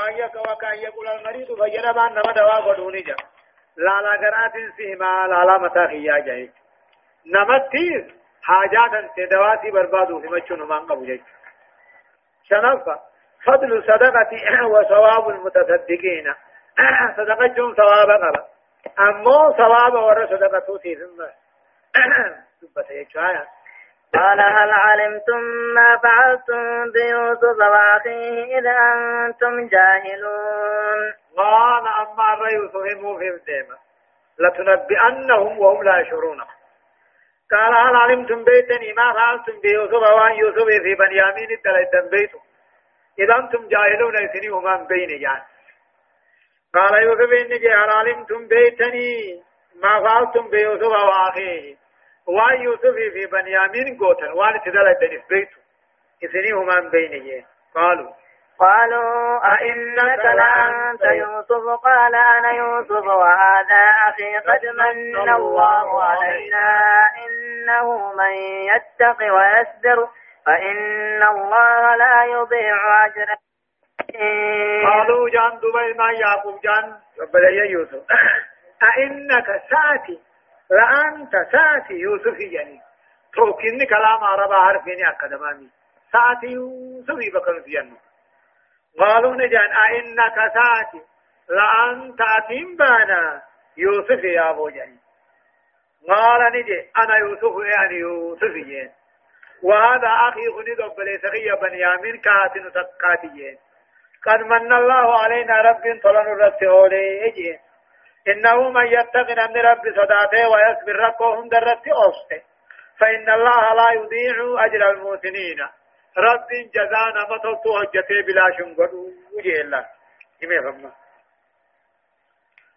وأن وكأن يقول المريض فجر ما نما دوا قدوني جا لا لا قرات سيما لا لا متى خيا جاي نما تيز حاجات تدواسي بربادو في مچن ما قبو جاي شنفا فضل صدقتي وثواب المتصدقين صدقة جم ثواب قرأ أمو ثواب ورا صدقة توتي ثم دبت يجوايا قال هل علمتم ما فعلتم بيوسف وأخيه اذا أنتم جاهلون قال أما يوسف مفهم ديما لتنبئنهم وهم لا يشعرون قال هل علمتم بيتني ما فعلتم بيوسف وأن يوسف في بني بنيامين الدليل بيته إذا أنتم جاهلون يسنيهما بين يعني قال يوسف إني جاهل علمتم بيتني ما فعلتم بيوسف وأخيه وان يوسف في بنيامين قوتا وان تدل دنس بيته من بينه قالوا قالوا أئنك لأنت يوسف قال أنا يوسف وهذا أخي قد من الله علينا إنه من يتق ويصبر فإن الله لا يضيع أجر قالوا جان دبي ما يعقوب جان ربنا يا يوسف أئنك ساتي لأنت ساتي يوسفي يعني توكيني كلام عربي عارفيني أقدماني ساتي يوسفي بكر في جنة يعني. قالوا نجان أئنك ساتي لأنت أتيم بانا يوسف يا أبو جاني قال نجي أنا يوسف يعني يوسف يعني وهذا أخي خنيد أبلي سقية بنيامين كاتن تقاتيين قد من الله علينا رب طلن الرسول أولي إجي إنه من يتق أمن رب صداته ويصبر ربهم درت أوسته فإن الله لا يضيع أجر المؤمنين رب جزانا ما تلتو هجته بلا شنقر وجه الله كمي فما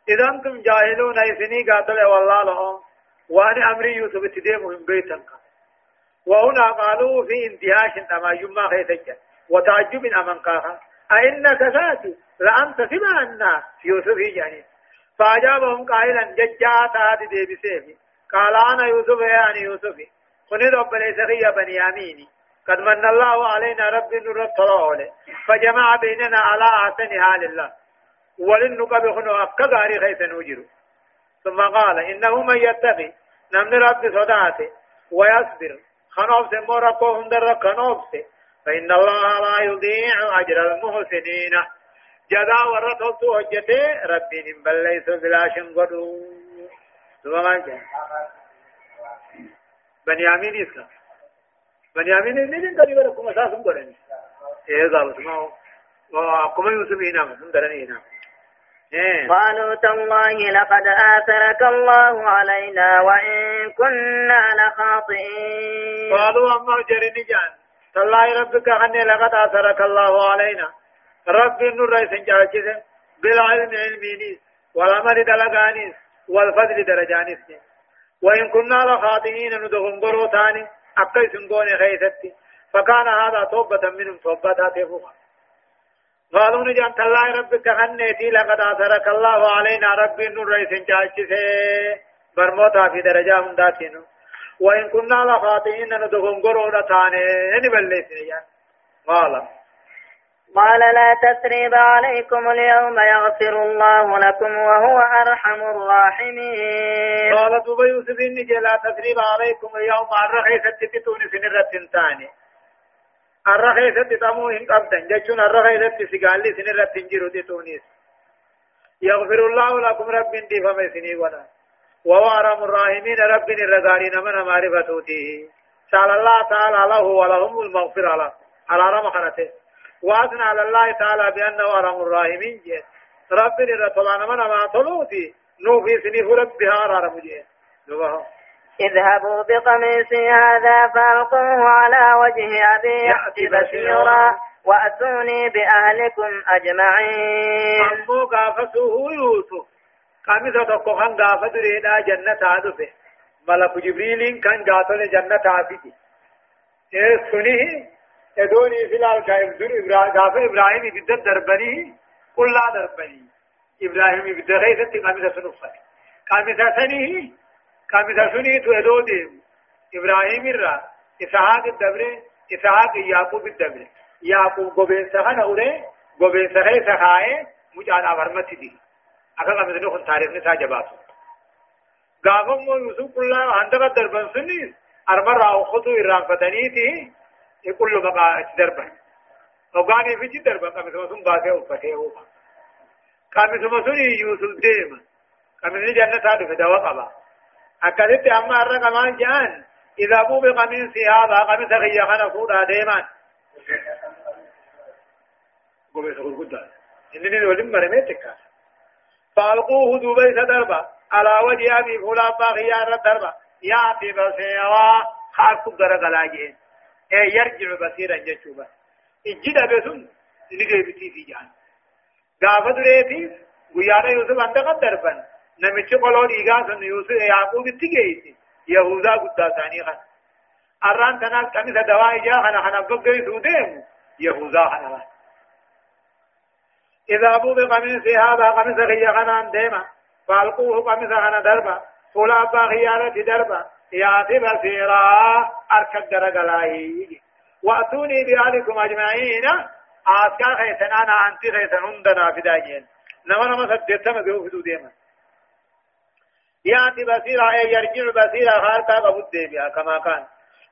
إذا أنتم جاهلون أيسني قاتل والله لهم وأنا أمري يوسف تديمهم بيتا وهنا قالوا في انتهاش أما يما خيتك وتعجب أمن قاها أئنك ذاتي لأنت سمع الناس يوسف يعني فأجابهم قائلا ججا هذه دي بسيفي قال أنا يوسف يا أنا يوسف قل رب ليس يا بني أميني قد من الله علينا رب نور الطلال فجمع بيننا على أحسن حال الله ولن قبخن أفكار خيث نوجر ثم قال إنه من يتقي نمن رب صداته ويصبر خنوف مورقوهم در خنوف فإن الله لا يضيع أجر المحسنين جدا ورا توتو وجته ربي نم بلليس بلاشن غدو سبحان الله بنيامين اسكا بنيامين نے دین کلی ور کو مساس کرن اے إيه، زال سماو وقم يوسف هنا من درني هنا إيه. قالوا تالله لقد آثرك الله علينا وإن كنا لخاطئين قالوا أما جرني جان تالله ربك أني لقد آثرك الله علينا رب النور سنجاجز بالعلم علمينيس والعمل دلقانيس والفضل درجانيس وإن كنا لخاطئين ندغن قروتاني أقيس قون خيثتي فكان هذا توبة منهم توبة تفوها قالوا نجان تلاي ربك خنيتي لقد أثرك الله علينا رب النور سنجاجز برموتا في درجة هم داتينو وإن كنا لخاطئين ندغن قروتاني يعني بلسني يعني قال قال لا تثريب عليكم اليوم يغفر الله لكم وهو أرحم الراحمين قال دبي سبيني لا تثريب عليكم اليوم الرحي ستتون سنرة ثاني الرحي ستتمو إن قبضن جتشون الرحي ستسقالي سنرة جيرو تتونيس يغفر الله لكم رب من دي فمي سني ونا وهو أرحم الراحمين رب من الرزارين من معرفته سال الله تعالى له ولهم المغفرة على رمخنته وأثنى على الله تعالى بأنه أرحم الراحمين جه رب طبعا من ما طلوتي نو في سنيف ربها أرحم اذهبوا بقميصي هذا فألقوه على وجه أبي يأتي بشيرا وأتوني بأهلكم أجمعين أمو قافته يوسف قميصة تقوخن قافة جنة عدفه ملك جبريل كان قاتل جنة عبيدي إيه سنيه ادوني في الكائب دون ابراهيم غافر ابراهيم بدد دربني قل لا دربني ابراهيم بدد غيثت قامت سنفه قامت سنه قامت سنه تو ادودي ابراهيم الرا اسحاق الدبر اسحاق يعقوب الدبر يعقوب غوبين سخن اوري غوبين سخي سخاي مجانا برمت دي اگر قامت نو تاريخ نے سا جواب غافم يوسف الله عندك دربن سنيس ارمر او خطو الرافدنيتي يقول له بقى دربا وقاني في دربا قميص مسون باسه أفتيه هو قميص مسون يوسف ديما قميص جنة تادو في دواء قبا أكدت أما أرى كمان جان إذا أبو بقميص هذا قميص غيخنا فودا ديما قميص غلقدا إنني نولم مرميتك فألقوه دوبيس دربا على وجه أبي فلان باقي يا رب دربا يا أبي بسيرا خاص قرق لاجئين اي يرجع بصيرا جتوبا اجدا بسن نجي بتي في جان غاب دريتي ويانا يوسف عند قدربن نمچ قلون ايغا سن يوسف يعقوب تيجي يهوذا قد ثاني خان اران تنال كمي دواء جا انا انا بغي سودين يهوذا انا إذا أبو بقميص هذا قميص غيانا ديما فألقوه قميص أنا دربا فلا باغيانة دربا يا في مسيرا أركب درجلاي وأتوني بأهلكم أجمعين آتكا خيثن أنا أنت خيثن عندنا في داجين نما نما سدت ما ذو في ديما ياتي تي بصيرا أي يرجع بصيرا خارتا أبو ديبيا كما كان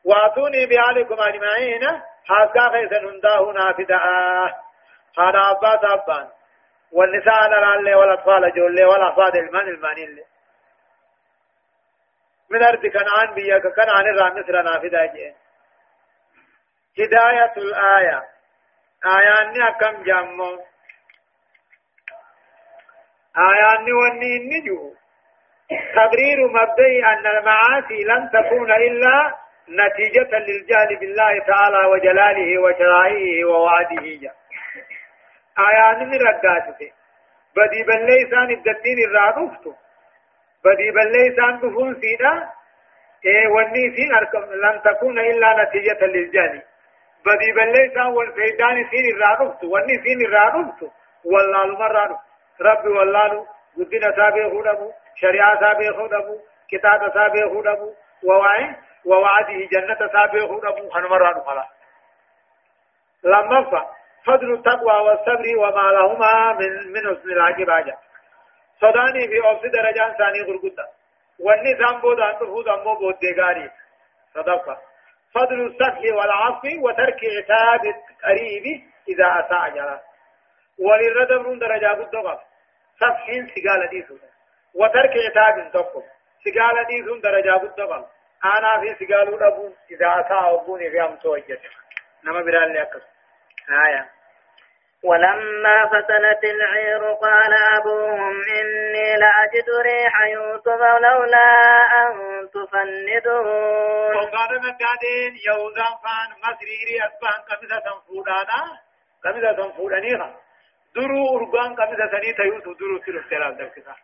وأتوني بأهلكم أجمعين آتكا خيثن عندنا هنا في داجين هذا أبا أبان والنساء على الألي والأطفال جولي والأفاد المان المانين من أرض كنعان بيك كنعان الرا مثل نافذة هداية الآية آياني أكم جمو آياني وني النجو تبرير مبدئي أن المعاصي لن تكون إلا نتيجة للجهل بالله تعالى وجلاله وشرائه ووعده آياني من رداتك بدي بل ليسان الدتين الرا بدي بلي سان دفون سيدا اي وني سين اركم لن تكون الا نتيجة للجاني بدي بلي سان والفيدان سين الرادفت وني سين الرادفت والله المرادف ربي والله قدنا سابه خدمو شريعة سابه خدمو كتاب سابه خدمو ووعي ووعده جنة سابه خدمو خنمرادف خلاص لما فضل التقوى والصبر وما لهما من من حسن العاقبة صداني في أوفي درجان ثاني غرغدا واني سامبو دان تفوز أمو بود ديغاري صدقة فضل السفح والعفو وترك عتاب القريب إذا أتى عجلا وللردب رون درجة قد دغف سفح سقال ديسون وترك عتاب دقم سقال ديسون درجة قد دغف أنا في سقال ربون إذا أتى أبوني في أمتو أجل نما برال لأكس آية ولما فتنت العير قال أبوهم إني لأجد ريح يوسف لولا أن تفندون وقال من قادين يوزا فان مسريري أسبان كمسة سنفودانا كمسة تنفودانيها درو أرقان كمسة سنيتا يوسف درو سيرو سيرال دركسا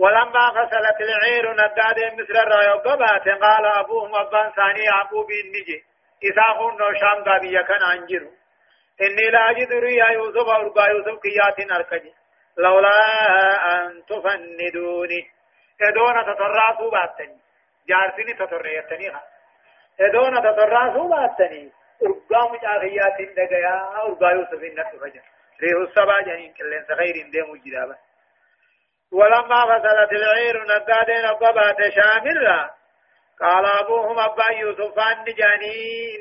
ولما فصلت العير نداد مصر الرأي وقبات قال أبوهم أبان ثاني أبو عقوبي النجي إذا هم نوشام دابي يكن أنجروا إني لا أجد ريا يوسف أرقى يوسف كيات أركني لولا أن تفندوني إدونا تتراسوا باتني جارتني تتريتني إدونا تتراسوا باتني أرقى مجاهيات دقيا أرقى يوسف إنك فجر ريه السبع جنين كلين سخير ديم جدابا ولما فصلت العير نقادين الضبات شامرة قال أبوهم أبا يوسف نجاني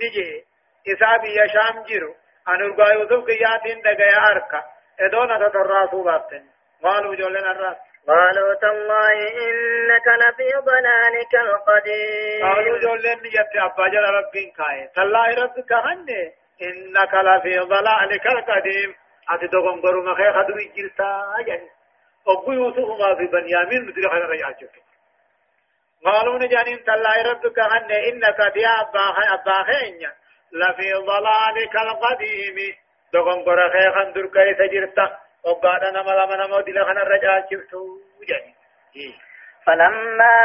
نجي إسابي يشام جرو أن أرقى يوسف ياتين دقيا أركا إدونة تراسو بابتن قالوا جولنا الراس قالوا تالله إنك لفي ضلالك القديم قالوا جولن يتي أبا جل ربين كاي تالله ربك هني إنك لفي ضلالك القديم أتي دوغن قرو مخي خدوي جلتا يعني أبو يوسف ما في بنيامين مدري خلق يعجب قالوا نجانين تالله ربك هني إنك دي أبا أبا خي لفي ضلالك القديم دغم قرى خيخا دركي سجرتا وقال أنا ملا من مودي لخنا الرجاء شفتو فلما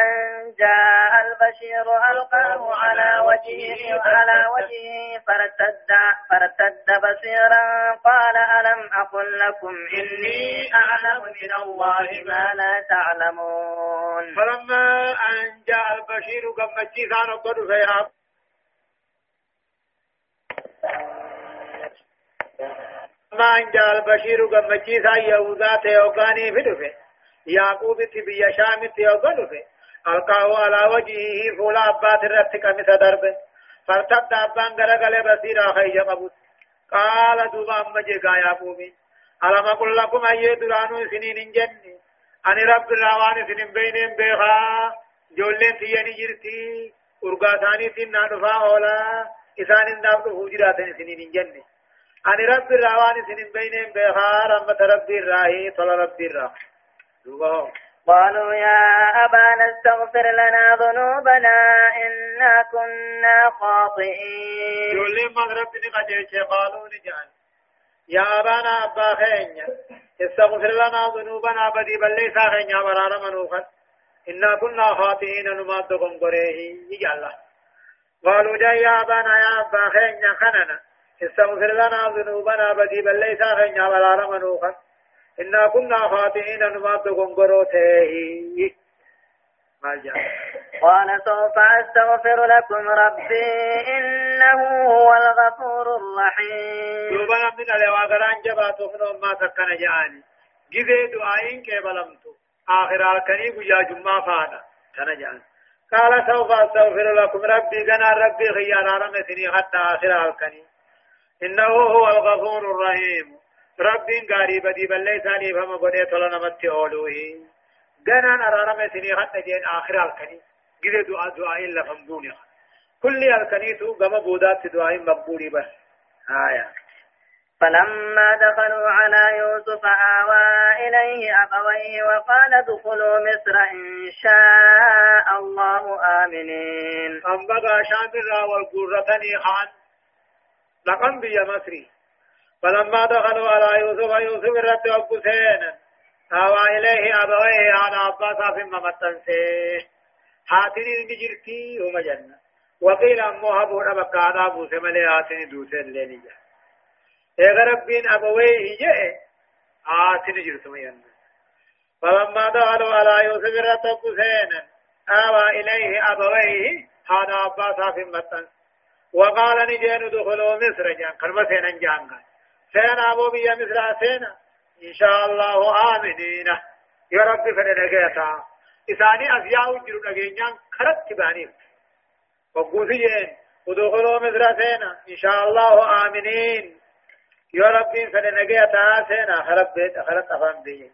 أن جاء البشير ألقاه على وجهه على وجهه فارتد فارتد بصيرا قال ألم أقل لكم إني أعلم من الله ما لا تعلمون فلما أن جاء البشير قمت شيخان قد أما عند البشير قمتشيسا يهوذات يوغاني في دفه يعقوب تبي شام تيوغن في ألقاه على وجهه فولا أبات الرتك مثل دربه فارتد أبان غرقل بصير آخي جمبوت قال دوبا أما جيغا يا قومي ألم أقول لكم أي درانو سنين جني أني رب الروان سنين بينهم بيخا جولين تيني جرتي أرقاتاني سنان فاولا إسان اندابت فوجراتين سنين جني أن رب الروان سنين بينهم بخار أما رب الراهي طل رب الراهي قالوا يا أبانا استغفر لنا ذنوبنا إنا كنا خاطئين يقول لي مغرب نقجيك قالوا نجعل يا أبانا أبا خينيا استغفر لنا ذنوبنا بدي بل ليس خينيا برار منوخا إنا كنا خاطئين نمادكم قريه يجعل قالوا جاء يا أبانا يا أبا خينيا خننا استغفر لنا ذنوبنا بدي بل ليس خنيا ولا رمنوخا إنا كنا خاطئين نمات غنغروته قال سوف أستغفر لكم ربي إنه هو الغفور الرحيم دوبنا من الواقران جبات وفنهم ما سكن جعاني جذي دعائين كيبلمتو آخر الكريم يا جمع فانا كان قال سوف أستغفر لكم ربي ربي حتى آخر الكريم إنه هو الغفور الرحيم رب غريب دي بل ثاني فما قد تلنا مت اولوه غنا ارارم سني حتى جين اخر الكني غير دعاء دعاء الا فمدون كل الكني تو غم بودات دعاء مقبول بس آية فلما دخلوا على يوسف آوى إليه أبويه وقال ادخلوا مصر إن شاء الله آمنين أم بقى شامرا والقرة خان لقم بيا مصري فلما دخلوا على يوسف يوسف الرد أبو سينا آوى إليه أبويه عن عباس في ممتن سين حاتني نجرتي هم جنة وقيل أمو هبو ربك عن أبو سملي آتني دوسين ليني جا إذا إيه ربين أبويه جاء آتني جرتم ينة فلما دخلوا على يوسف الرد أبو سينا آوى إليه أبويه عن عباس في ممتن سين وقال نجين دخلوا مصر جان قرب سينا جان سينا أبو بيا مصر سينا إن شاء الله آمنين يا رب فننجيتا إساني أزياء جرون أجينيان خرط بانيف وقوزيين ودخلوا مصر سينا إن شاء الله آمنين يا رب فننجيتا سينا خرط خرط أفهم بيين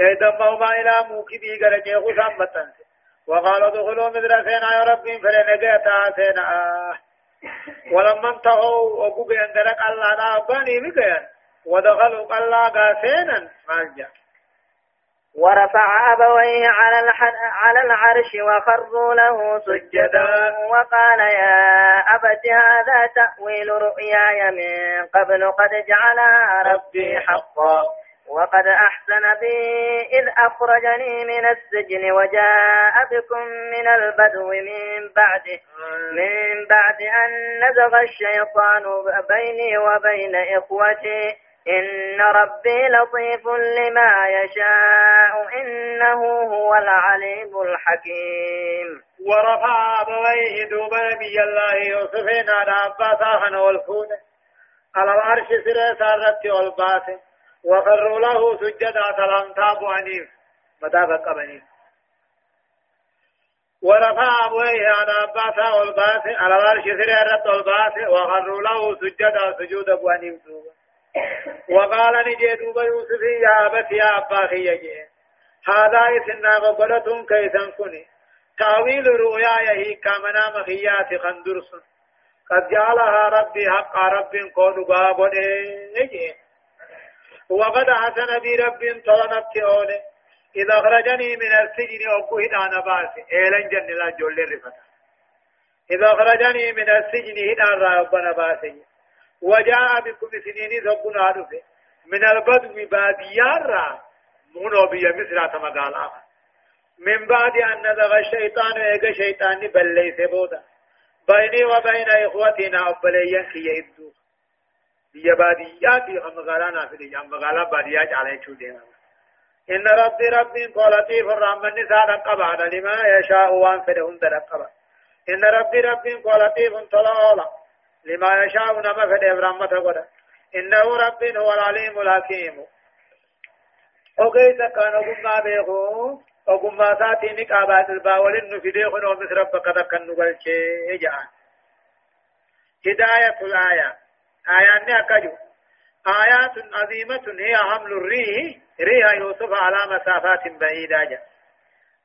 إذا ما إلى موكبي غرجي خشام بطن وقالوا ادخلوا مدرسين يا ربي فلنجات عسينا ولما انتهوا وقوبي أن درك الله رابني بكيان ودخلوا الله قاسينا مالجا ورفع أبويه على على العرش وخروا له سجدا وقال يا أبت هذا تأويل رؤياي من قبل قد جعلها ربي حقا وقد أحسن بي إذ أخرجني من السجن وجاء بكم من البدو من بعد من بعد أن نزغ الشيطان بيني وبين إخوتي إن ربي لطيف لما يشاء إنه هو العليم الحكيم ورفع أبويه دوبا نبي الله يوسفين على عباسا والفون على العرش سرى سارتي والباسه وقروا له سجدا سلام تابوا عنيف متابع قبني ورفع أبويه على أباسه والباسه على العرش سريرة والباسه وقروا له سجدا سجود أبو عنيف وقال نجيتوب يوسف يا أبت يا أباخي يجي هذا إثنا قبلة كيسا كني تاويل رؤياي كامنا مخيات خندرس قد جعلها ربي حق رب كون بابني نجي وقد حسن بي رب طلنت أولي إذا أخرجني من السجن أبوه أنا باسي إيلن جن لا جول رفتا إذا أخرجني من السجن هنا ربنا باسي وجاء بكم سنين ثبنا عرفه من البدو باديار منو بي مصر تمغالا من بعد أن نزغ الشيطان وإيقى شيطاني بل ليس بودا بيني وبين إخوتنا أبليا كي يدوك بيا باديا دي هم غالا نافدي هم غالا باديا جالي شو دينا إن ربي ربي قولتي فرحمن نساء قبعنا لما يشاء وان فدهم درقبا إن ربي ربي قولتي فانطلع أولا لما يشاء نما فدهم رحمة قدا إنه ربي هو العليم الحكيم وكيف كان قمنا بيخو وقمنا ساتي نقابات الباولين نفديه نومس ربك تكن نبالشي جعان هداية الآيات آيان أكجو آيات عظيمة هي حمل الريح ريح يوسف على مسافات بعيدة جا.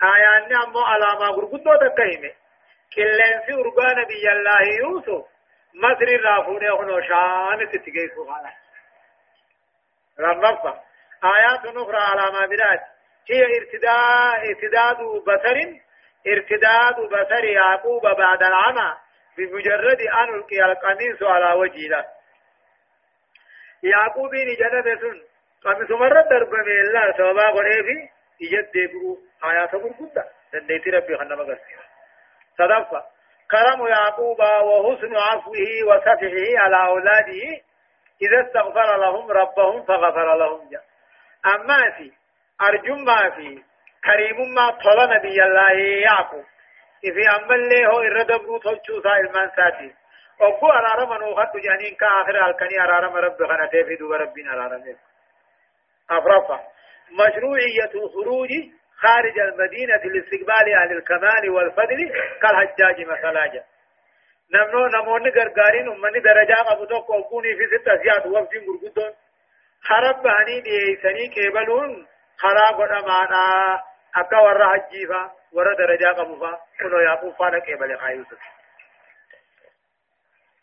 آيان أمو على ما غرقدو تكيمة كلين في أربان بي الله يوسف مصر رافون يخنو شان تتجي سبحانه رمضة آيات أخرى على ما براد هي ارتداء ارتداد بصر ارتداد بصر يعقوب بعد العمى بمجرد أن ألقي القميص على وجهه يعقوبين جنة سن قام سمرة دربة من الله سوابا قرأي في إجد ديبرو آيات قرقودة سنديت ربي خنما قرسي صدفة كرم يعقوب وحسن عفوه وسفحه على أولاده إذا استغفر لهم ربهم فغفر لهم جا. أما في أرجم ما في كريم ما طلب نبي الله يعقوب إذا أما اللي هو إردبرو تلشوسا المنساتي وقو أرارم أنو خط جانين كآخر الكني أرارم رب غنته في دوب ربين أرارم أفرفا مشروعية الخروج خارج المدينة لاستقبال أهل الكمال والفضل كالحجاج مثلا نمنو نموني غرغارين أمني درجة أبو توقع وقوني في ستة زياد وفدين غرغدون خراب بهني ديسني كيبلون خراب ودمانا أكا ورا حجيفا ورا درجة قبوفا كنو يابو فانا كيبل خايوسك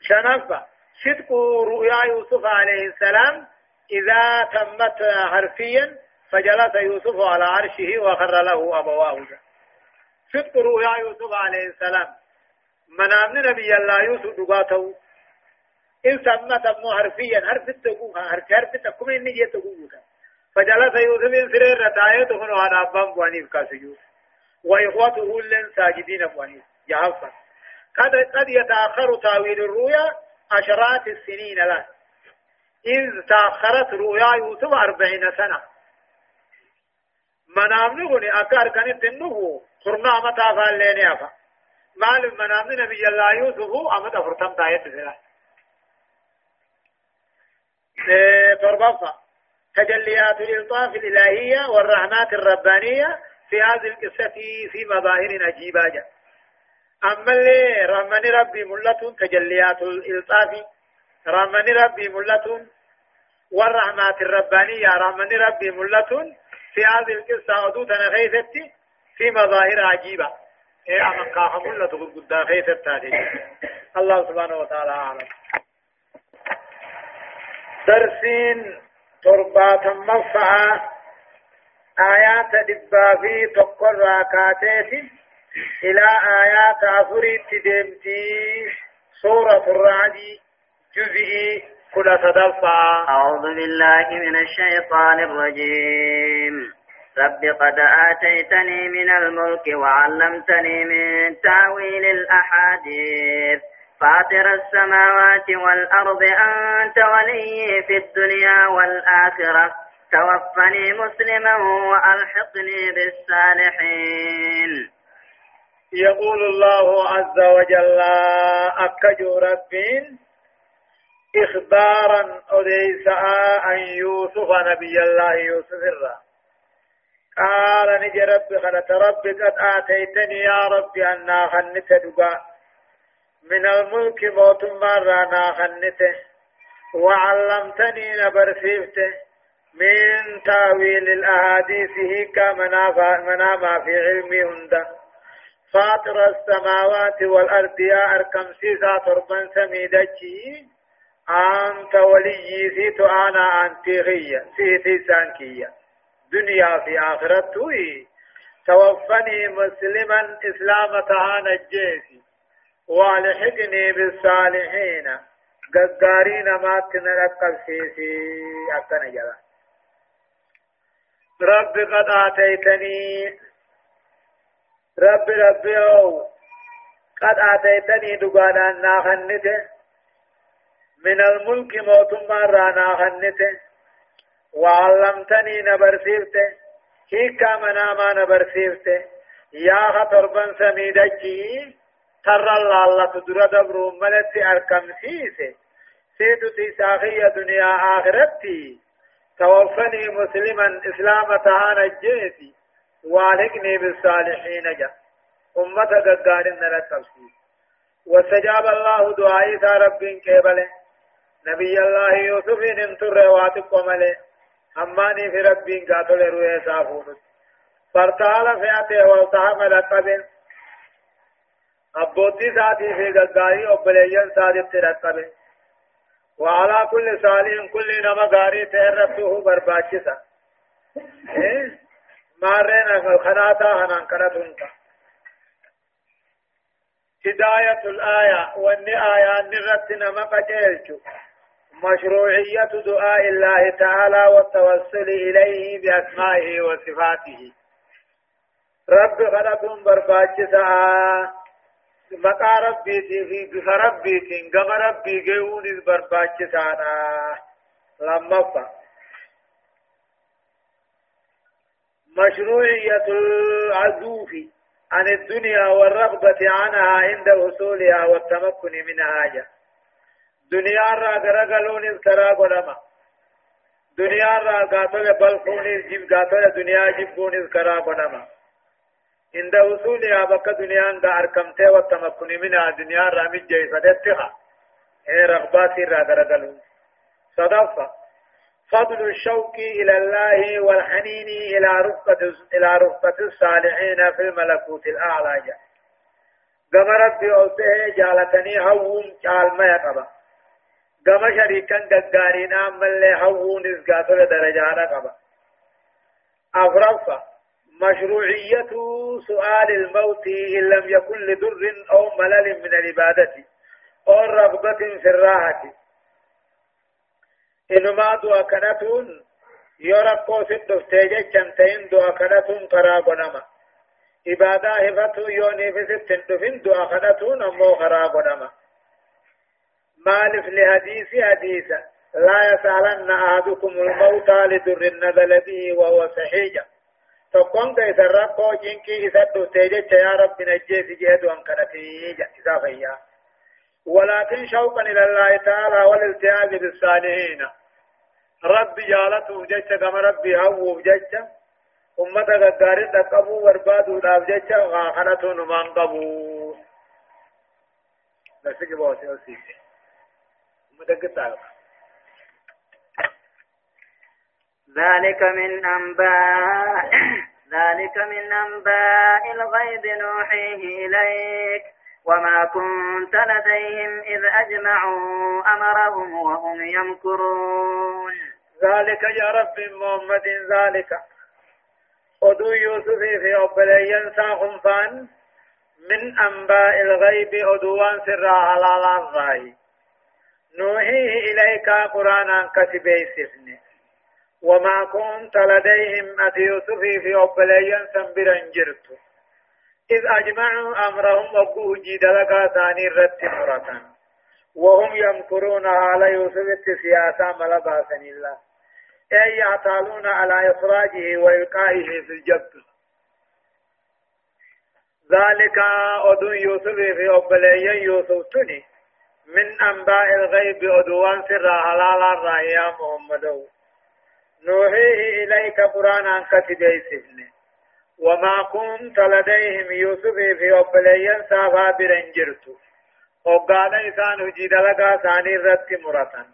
شنفة صدق رؤيا يوسف عليه السلام إذا تمت حرفيا فجلس يوسف على عرشه وخر له أبواه صدق رؤيا يوسف عليه السلام منام نبي الله يوسف دقاته إن سمت أبنو حرفيا حرف التقوها حرف حرف التقوم إن نجي تقوها فجلس يوسف إن سرير ردايته هنا أبان بوانيف كاسجوه وإخوته اللين ساجدين بوانيف جهفا قد قد يتأخر تأويل الرؤيا عشرات السنين له إذ تأخرت رؤيا يوسف أربعين سنة منامني غني أكار كانت النبو قرنا متى فالين أفا مال منامني نبي الله يوسف أمد أفرتم تايت فلا تربصة إيه، تجليات الإلطاف الإلهية والرحمات الربانية في هذه القصة في مظاهر عجيبة جدا أما اللي رحمن ربي ملتون تجليات الإلطاف رحمن ربي ملتون والرحمات الربانية رحمن ربي ملتون في هذه القصة أدوتنا غيثتي في مظاهر عجيبة إيه أمن قاها ملة قد غيثتها الله سبحانه وتعالى أعلم درسين تربات مفعى آيات دبا في تقر راكاتيتي إلى آيات أفريت تدمتي سورة الرعد جزئي كل تدفع أعوذ بالله من الشيطان الرجيم رب قد آتيتني من الملك وعلمتني من تاويل الأحاديث فاطر السماوات والأرض أنت ولي في الدنيا والآخرة توفني مسلما وألحقني بالصالحين يقول الله عز وجل أكجو ربين إخبارا أديس أن يوسف نبي الله يوسف الرا قال نجي ربي خلت ربي قد آتيتني يا رب أن خنت دبا من الملك موت مرة خنته وعلمتني نبرسيفته من تاويل الأحاديث هيك منافع منافع في علمي هنده فاطر السماوات والأرض يا أركم سيزا تربان سميدتي أنت ولي سيت أنا أنتي أنتيغية سيتي سانكية دنيا في آخرة توي توفني مسلما إسلام تعانى الجيسي والحقني بالصالحين غغارين ما تنرقب سيسي أكنا جلا رب قد آتيتني رب ربي أو قد آتيتني دقانا ناخنته من الملك موتما رانا خنته وعلمتني نبرسيفته هيكا مناما نبرسيفته يا خطربن سميدجي ترى الله تدرى دبر ملتي أركم سيسه سيدو تيساخية دنيا آخرتي توفني مسلما إسلام تهانا جيتي والحقني بالصالحين جا أمة قدار نلا تفسير وسجاب الله دعائي رب كيبل نبي الله يوسف انتر واتق ومل هماني في رب قاتل روي صافون فرتال فياته والتهم لقب أبوتي ساتي في قداري وبليين صادق رقب وعلى كل صالح كل نما غاري تهرته برباكسا إيه مارنا فالخناتا هنان كرتونتا هداية الآية وأن آية نغتنا مقجلت مشروعية دعاء الله تعالى والتوسل إليه بأسمائه وصفاته رب خلقهم برباجتها مقا ربيتي في بف ربيتي قم ربي قيون برباجتها لما فقط مشروعية العزوف عن الدنيا والرغبة عنها عند وصولها والتمكن منها جا. دنيا را غرغلون الترا غلما دنيا را غاتل بلخون الجيب غاتل دنيا جيبون الكرا غلما عند وصولها بك دنيا عند أركمته والتمكن منها دنيا را مجي صدتها هي إيه رغبات را غرغلون صدفة فضل الشوك إلى الله والحنين إلى رفقة إلى رفقة الصالحين في الملكوت الأعلى جاء غمرت بأوته جالتني هوون جال ما يقبا غم شريكا دقارين عمل هوون إزقاطر درجانا قبا أفرفا مشروعية سؤال الموت إن لم يكن لدر أو ملل من العبادة أو رغبة في الراحة إنما دعا كنتون يرقو في الدفتيجة كنتين دعا كنتون قراغنما إبادة هفتو يوني في ستندفن دعا كنتون أمو قراغنما مالف لحديث حديثا لا يسألن أحدكم الموت لدر نزل به وهو صحيح تقوم إذا رقو جنكي إذا الدفتيجة يا رب نجيس جهد وانكنتيجة إذا فيها ولكن شوقا إلى الله تعالى والالتهاب بالصالحين ربي جالته جيشة كما ربي هوه جيشة أمة غداري تقبو وربادو داب جيشة غاخنة نمان قبو نسيك بوسي وسيك أمة قطعك ذلك من أنباء ذلك من أنباء الغيب نوحيه إليك وما كنت لديهم إذ أجمعوا أمرهم وهم يمكرون ذلك يا رب محمد ذلك ودو يوسف في أبليين ساهم فان من أنباء الغيب أدوان سر على الله نوحيه إليك قرآنا كتبي سفني وما كنت لديهم أتي يوسف في أبليين سنبرا جرت إذ أجمعوا أمرهم وقوه جيد لك ثاني رت مرة وهم يمكرون على يوسف السياسة ملباسا الله أي يعتالون على إخراجه وإلقائه في الجبل ذلك أدن يوسف في أبلي يوسف تني من أنباء الغيب أدوان سر هلالا رأي محمد نوحيه إليك قرآن كتبي سفن وما كنت لديهم يوسف في أبلي سافا برنجرت وقال إنسان جدلك ثاني رت مرتن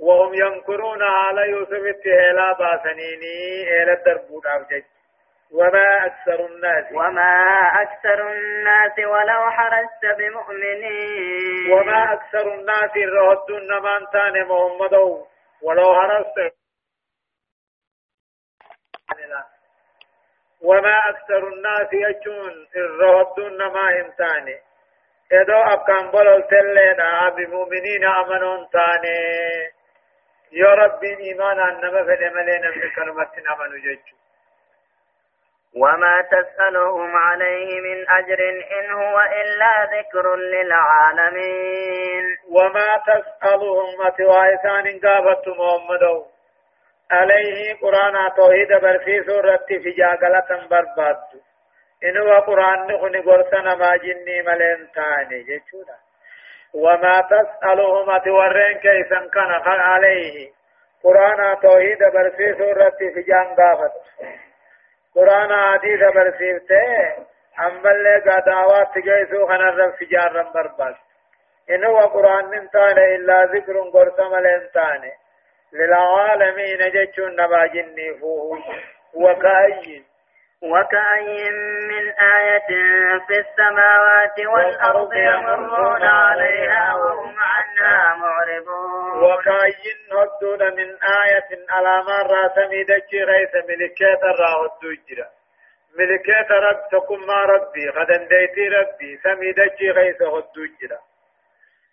وهم ينكرون على يوسف التهلا باسنيني إلى الدربود أوجج وما أكثر الناس وما أكثر الناس ولو حرست بمؤمنين وما أكثر الناس رهد نمان تان محمد ولو حرست وما أكثر الناس يجون الرهد نما إمتاني إذا أبقى بلو تلين بمؤمنين أمنون تاني يا ربي إيمان أنما فلملينا من كرمتنا من وما تسألهم عليه من أجر إن هو إلا ذكر للعالمين وما تسألهم أتوائسان قابت محمد عليه قرآن توحيد برفي سورة في جاغلة برباد إن هو قرآن نخن قرصنا ما جني ملين تاني جيشونا وما تسألهم تورين كيسا كان عليه قرآن توحيد برسي سورة في جان دافت قرآن عديد برسي أمبل قدعوات تجيسو خنرم في جان رمبر بس إن قرآن نمتان إلا ذكر قرصم الانتان للعالمين جتشون نباجني فوه وكأي وكأين من آية في السماوات والأرض يمرون عليها وهم عنها معرضون وكأين هدون من آية على مرة سميدك غيث ملكات الراه الدجرة ملكات رب ما ربي غدا ديتي ربي سميدك غيث الدجرة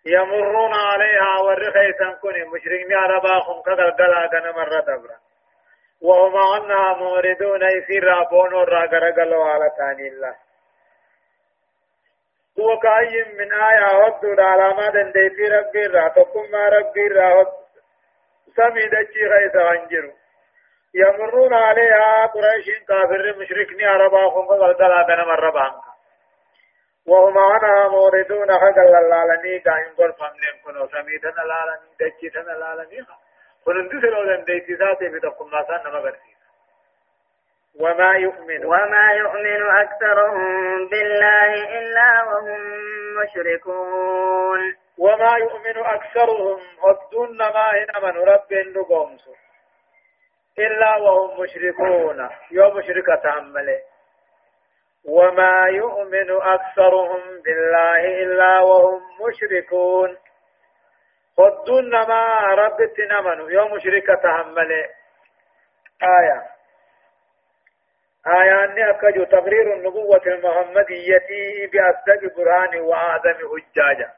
يمرون عليها ورخيثا كن مشرقين على باخم كذا قلا مرة دبرا وهم عنها موردون يسير رابون والراغرغلو على ثاني الله هو كأي من آية ودود على ما دندي في ربي را تقوم ما ربي را سميد الشيخ يتغنجر يمرون عليها قريش كافر مشركني عربا خنق غلقلا بنم الربان وهم عنها موردون خقل اللالني قائم قل فملين كنو سميدنا اللالني دجتنا اللالني خلق ونندوس لو دنديتي ذاتي بتقوم ناسان نما وما يؤمن وما يؤمن أكثرهم بالله إلا وهم مشركون وما يؤمن أكثرهم هدون ما إنما رب نقومس إلا وهم مشركون يوم مشركة تعمله وما يؤمن أكثرهم بالله إلا وهم مشركون خدون ما رب تنمنو يوم شركة تحمل آية آية أني أكجو تقرير النبوة المحمدية بأصدق برهان وآدم حجاجة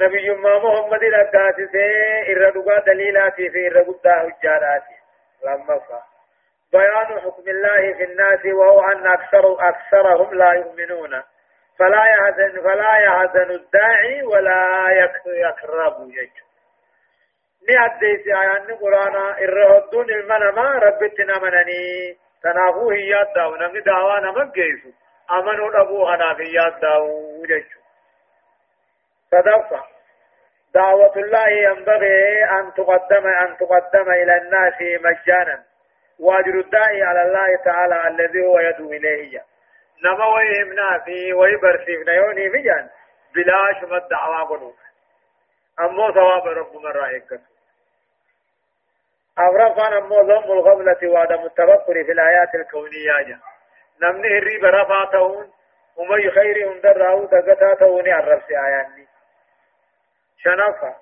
نبي ما محمد الأداس سي إردقا دليلاتي في إردقا حجاراتي لما فا بيان حكم الله في الناس وهو أن أكثر أكثرهم لا يؤمنون فلا يهزن فلا يهزن الداعي ولا يكرب يجو نعديس آيان قرآن الرهدون المنما ربتنا منني تنافوه يادا ونمي دعوانا جيسو أمنوا أبوها نافي يادا وججو صدقت دعوة الله ينبغي أن تقدم أن تقدم إلى الناس مجانا وأجر الداعي على الله تعالى الذي هو يدعو إليه نما ويهمنا في ويبرسيفنا يوني مجان بلا شمد دعوا قلوب أمو ثواب رب من رأيك أغرفان أمو ضم الغفلة وعدم التفكر في الآيات الكونية جا نمني الريب رفاتهون وما يخير هندر راو دقتاتهون عرف سآياني شنفة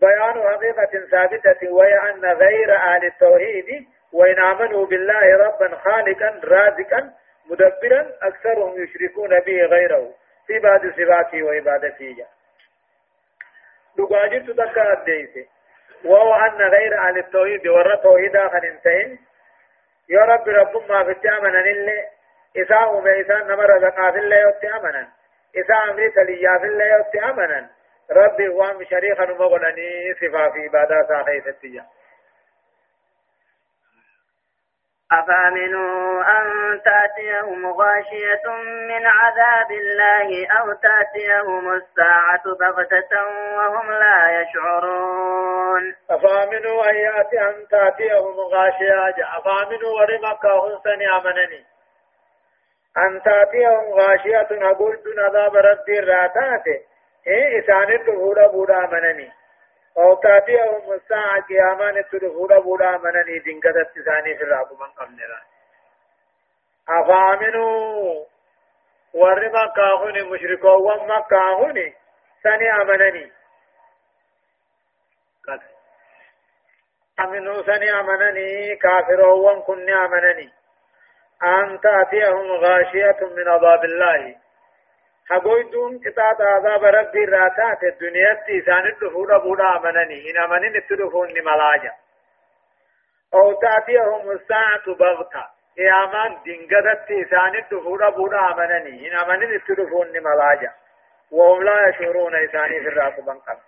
بيان حقيقة ثابتة وهي أن غير أهل التوحيد وإن آمنوا بالله ربا خالقا رازقا مدبرا أكثرهم يشركون به غيره في بعض صفاته وعبادته دقاجر تدكى الديس وهو أن غير أهل التوحيد ورى توحيدا قد يا رب رب ما في التأمنا اللي إذا هم إذا نمر زقا في الله يتأمنا إذا أمرت لي في الله يتأمنا ربي هو شريخا مغلني صفا في عبادات خيثتيا أفأمنوا أن تأتيهم غاشية من عذاب الله أو تأتيهم الساعة بغتة وهم لا يشعرون أفأمنوا أن يأتي أن تأتيهم غاشية أفأمنوا ورمك أنسان أمنني أن تأتيهم غاشية أقول دون عذاب ربي راتاتي إيه إسان الدهور بودا أمنني او تاتيهم الساعة قيامان تدخل بولا منني دنقذت تساني في الرعب من قمنا أفامنوا ور مكاهوني مشركوا ومكاهوني سني أمنني قد أمنوا سني أمنني كافروا وان كن أمنني أن تأتيهم غاشية من عذاب الله هبويدون كتاب عذاب ربي راتات الدنيا تيسان الدفور بودا أمنني إن أمنين التدفون نمالاجا أو تأتيهم الساعة بغتة قيامان دنگدت تيسان الدفور بودا أمنني إن أمنين التدفون نمالاجا وهم لا يشعرون إساني في الرأس بنقب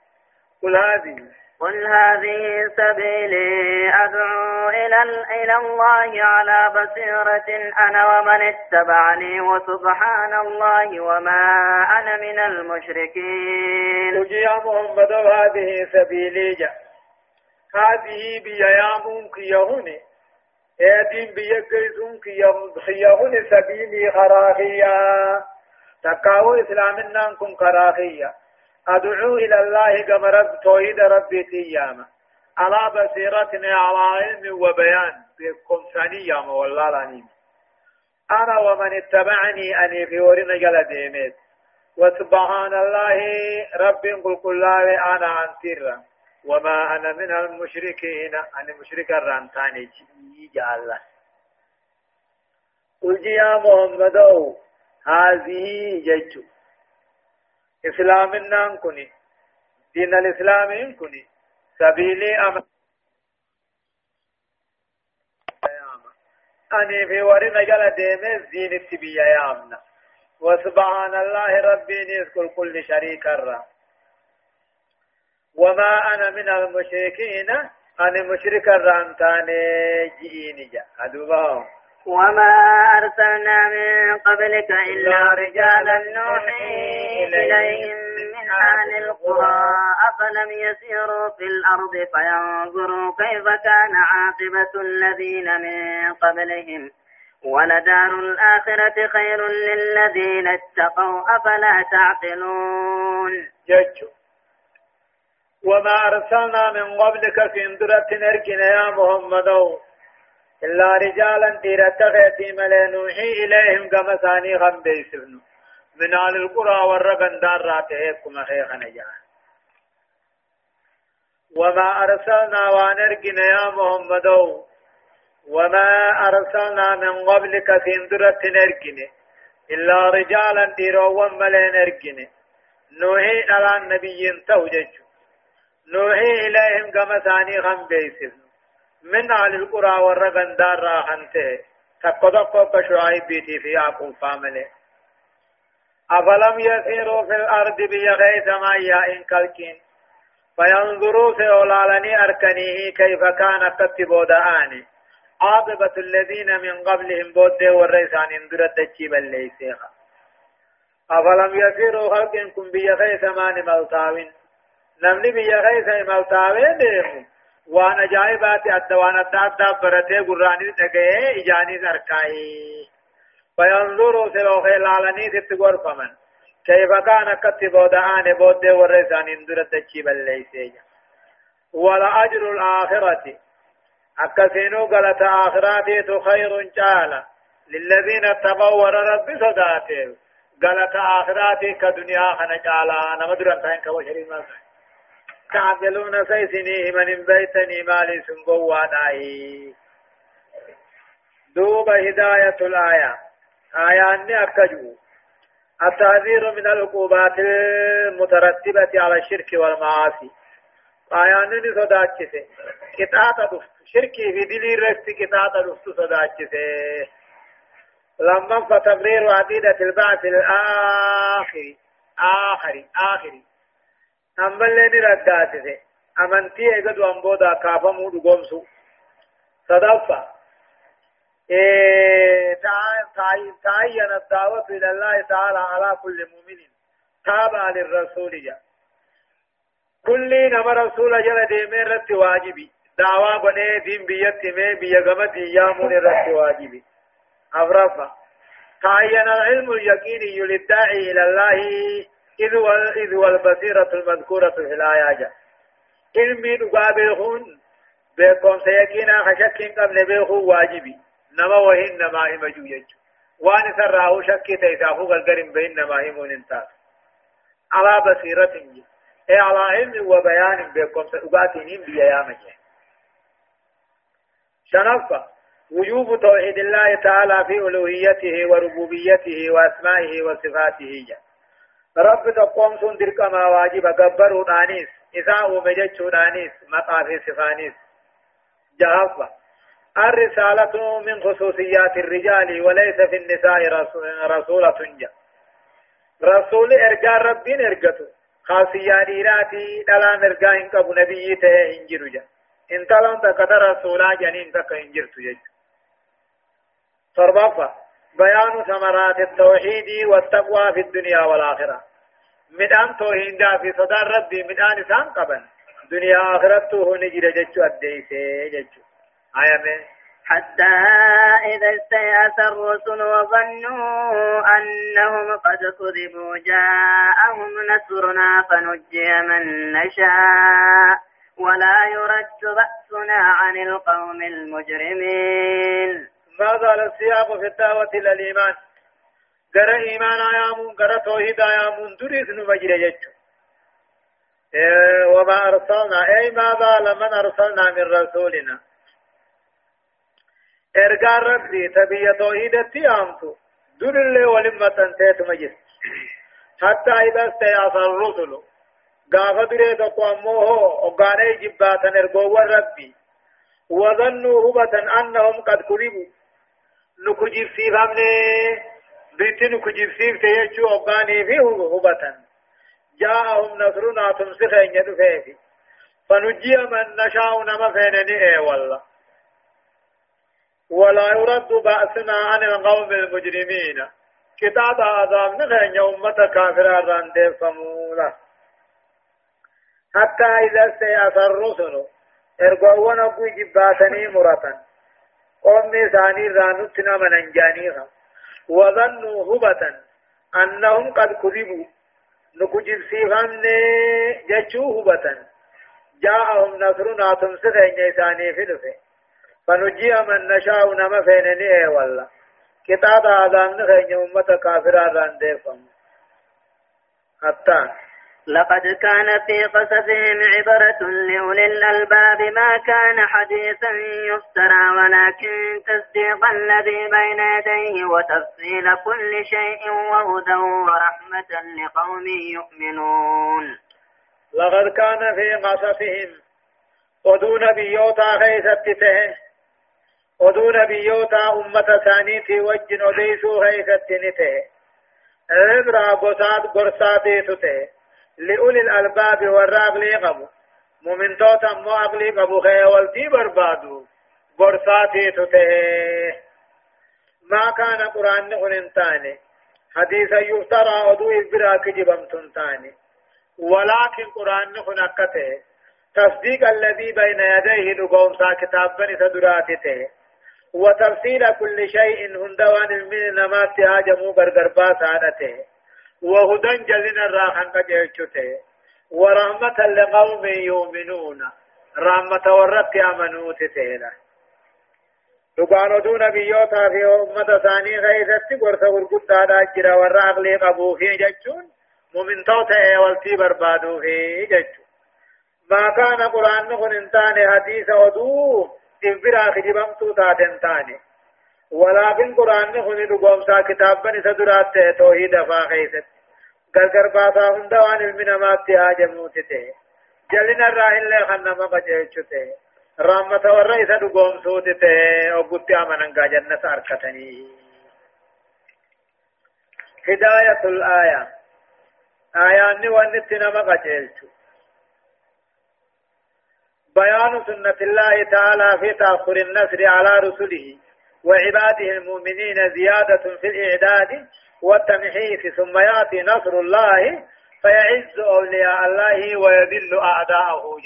قل هذه قل هذه سبيلي أدعو إلى, إلى الله على بصيرة أنا ومن اتبعني وسبحان الله وما أنا من المشركين قل يا محمد هذه سبيلي جا هذه يا كيهوني ادين بيكرزون كيهوني سبيلي خراخية تقاو إسلامنا أنكم خراخية أدعو إلى الله كما رب توحيد ربي تياما على بصيرتنا على علم وبيان بكم ثانية والله العظيم أنا ومن اتبعني أني في ورنا جل ديمت وسبحان الله رب قل قل أنا عن سر وما أنا من المشركين أنا مشرك الرانتاني يجي الله قل يا محمد هذه جيتو إسلامنا كني دين الإسلام كني سبيلي أم أني في ورنا جل ديمز دين التبية يا أمنا وسبحان الله ربي نذكر كل شريك الرا وما أنا من المشركين أنا مشرك الرامتاني جئيني جا أدوبهم وما أرسلنا من قبلك إلا رجالا نوحي إليهم من أهل القرى أفلم يسيروا في الأرض فينظروا كيف كان عاقبة الذين من قبلهم ولدار الآخرة خير للذين اتقوا أفلا تعقلون وما أرسلنا من قبلك في اندرة نركنا يا محمد إلا رجالا ديرتا غيتي ملي نوحي إليهم كما ثاني غم بيسفنو من آل القرى والربن دار راتهيكم كما خيخن وما أرسلنا وانرقنا يا محمد وما أرسلنا من قبلك اندرة نرقنا إلا رجالا ديروا ملي نرقنا نوحي على النبي توجج نوحي إليهم كما ثاني غم بيسفنو من أهل القرى والرغن دار راحنته تقدقوا بشعيبيتي في عقوم فامله أفلم يسيروا في الأرض بيغي سمايا إن كالكين فينظروا في أولالني أركنيه كيف كان تتبودعاني عاقبة الذين من قبلهم بوده والريسان اندرت تجيبا ليسيها أفلم يسيروا خلقكم بيغي ثمان ملتاوين نمني بيغي ثمان ملتاوين ديهم waan ajaa'ibaati adda waan adda addaa baratee gurraanis dhaga'ee ijaanis arkaa'ee fayanzuru siloohee laalaniis itti gorfaman kayfa kaan akkatti booda'aane booddee warra isaaniin dura dachii balleeyseeja wala ajru laakhirati akkasiinuu galata aakhiraatiitu khayrun caala lilladhiina taqaw warra rabbi sodaateef galata aakhiraatii ka duniyaa kana caalaa nama duran ta'in ka washariin masaa تعقلون سيسنيه من بيتني مالي سنقواناي دوب هداية الآية آية أني أكجو التحذير من العقوبات المترتبة على الشرك والمعاصي آية أني صداتشسي قطعة دفت شركي في دلي رست قطعة دفت صداتشسي لما فتبرير عقيدة البعث الآخري آخري آخري ammallee ni raddaatise amantii eega du'an booda kaafamuu dhugoomsu sadaffa تعين الدعوة إلى الله تعالى على كل مؤمن تابع للرسول جاء كل نما رسول جل ديمين رت واجبي دعوة بني دين بيت مي بيغمت يامون رت واجبي أفرافا تعين العلم اليقيني للداعي إلى الله إذ إذ والبصيرة المذكورة في الآية علمي نقابلهن بكم سيكينا خشك قبل بيخو واجبي نما وهن نما إمجو يجو وان سرعه شكي تيساخو غلقرم بين نما إمون انتاس على بصيرة جي اي على علم وبيان بكم سأقاتين بيامك شنفة وجوب توحيد الله تعالى في ألوهيته وربوبيته وأسمائه وصفاته جي. رب تقوم سن درقما واجب قبروا دانيس إذا أمجتشوا دانيس مطافي صفانيس جهفة الرسالة من خصوصيات الرجال وليس في النساء رسولة جا رسول إرجاء ربين إرجته خاصية ديراتي دلان إرجاء إنك أبو نبي تهي إنجر جا إن تلون تكتر رسولا جنين تك إنجر تجج بيان ثمرات التوحيد والتقوى في الدنيا والآخرة مدان توحيد في صدر ربي مدان سان قبل دنيا آخرته نجر جتشو الديس جتشو آية حتى إذا استيأس الرسل وظنوا أنهم قد كذبوا جاءهم نصرنا فنجي من نشاء ولا يرد بأسنا عن القوم المجرمين ما زال السياق في الدعوة إلى الإيمان غرا إيمان آيامون غرا توحيد آيامون دريس نمجر يجو إيه وما أرسلنا أي ما زال من أرسلنا من رسولنا إرقى ربي تبي توحيدتي آمتو در اللي ولما تنتهت مجر حتى إذا استيأس الرسل قاف دري تقواموه وقاني جباتا إرقوا ربي وظنوا هبة أنهم قد كذبوا نكو جيبسيف أمني بيت نكو جيبسيف تيجو أباني في هبة جاءهم نصرنا تمسخ إن يدفعه فنجي من نشاء نما فينني إيه والله ولا يرد بأسنا عن القوم المجرمين كتاب عذاب نخين يومة كافر راندي فمولا حتى إذا استيأس الرسل ارقوا ونقوا جباتني مرة أمي ثاني رانتنا من أنجانيها وظنوا هبة أنهم قد كذبوا نكجب سيفان جتشو هبة جاءهم نصرنا ان ثاني في لفه فنجي من نشاء نما فينني اي والله كتاب آدم نخين أمة كافرة راندفهم حتى لقد كان في قصصهم عبرة لأولي الألباب ما كان حديثا يفترى ولكن تصديق الذي بين يديه وتفصيل كل شيء وهدى ورحمة لقوم يؤمنون لقد كان في قصصهم ودون بيوتا خيثت تهن ودون بيوتا أمة ثانية وجن وديسو خيثت نته عبرة قصاد قرصاتي تته لأولي الألباب والراب ليقبو مؤمن توتا مو عقلي قبو خيه والدي بربادو برساتي تته ما كان قرآن نقل انتاني حديثا يفترى أدو إبرا كجبم تنتاني ولكن قرآن نقل أكته تصديق الذي بين يديه لقوم سا كتاب بني تدراتته وتفصيل كل شيء هندوان من نمات هاجمو برقربات عادته وهدى جلنا راحن قجلتته ورحمة لقوم يؤمنون رحمة ورد أمنوت تهلا دقان دون بيوتا في أمة ثاني غيثت مؤمن توتا والتي ما كان قرآن انتاني ودو ولكن قرآن خني دقوم سا كتاب بني سدرات توحيد فاقيست غرغر باتا هندا وان المنامات تهاج موتته جلنا الراهل لخنما قجلشته رحمة والرئيس دقوم سوتته وقلت آمنا جنة أركتني هداية الآية آيان وان نتنما قجلشته بيان سنة الله تعالى في تأخر النصر على رسله وعباده المؤمنين زيادة في الإعداد والتمحيص ثم يأتي نصر الله فيعز أولياء الله ويذل أعداءه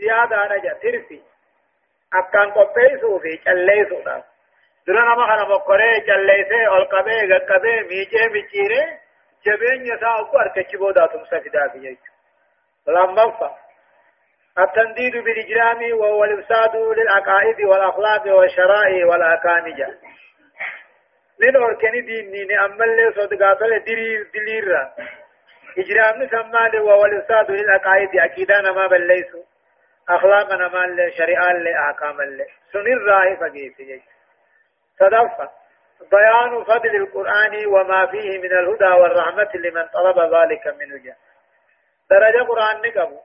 زيادة نجا ترفي أكان قبيسو في جليسو درانا ما خنا مقرأ جليسه القبيه قبيه ميجه ميجيره جبين يساء أبو أركتش بودا تمسا فدا في لما التنديد بالإجرام وهو الإفساد للعقائد والأخلاق والشرائع والأكامجة من أركان دينين أمال صدقات دليل دليل إجرام نسمى وهو الإفساد للعقائد أكيدان ما بل ليسوا أخلاقنا ما شريعان لأحكام الله سنر راهي فقيت صدفة بيان فضل القرآن وما فيه من الهدى والرحمة لمن طلب ذلك من وجه درجة قرآن نقبو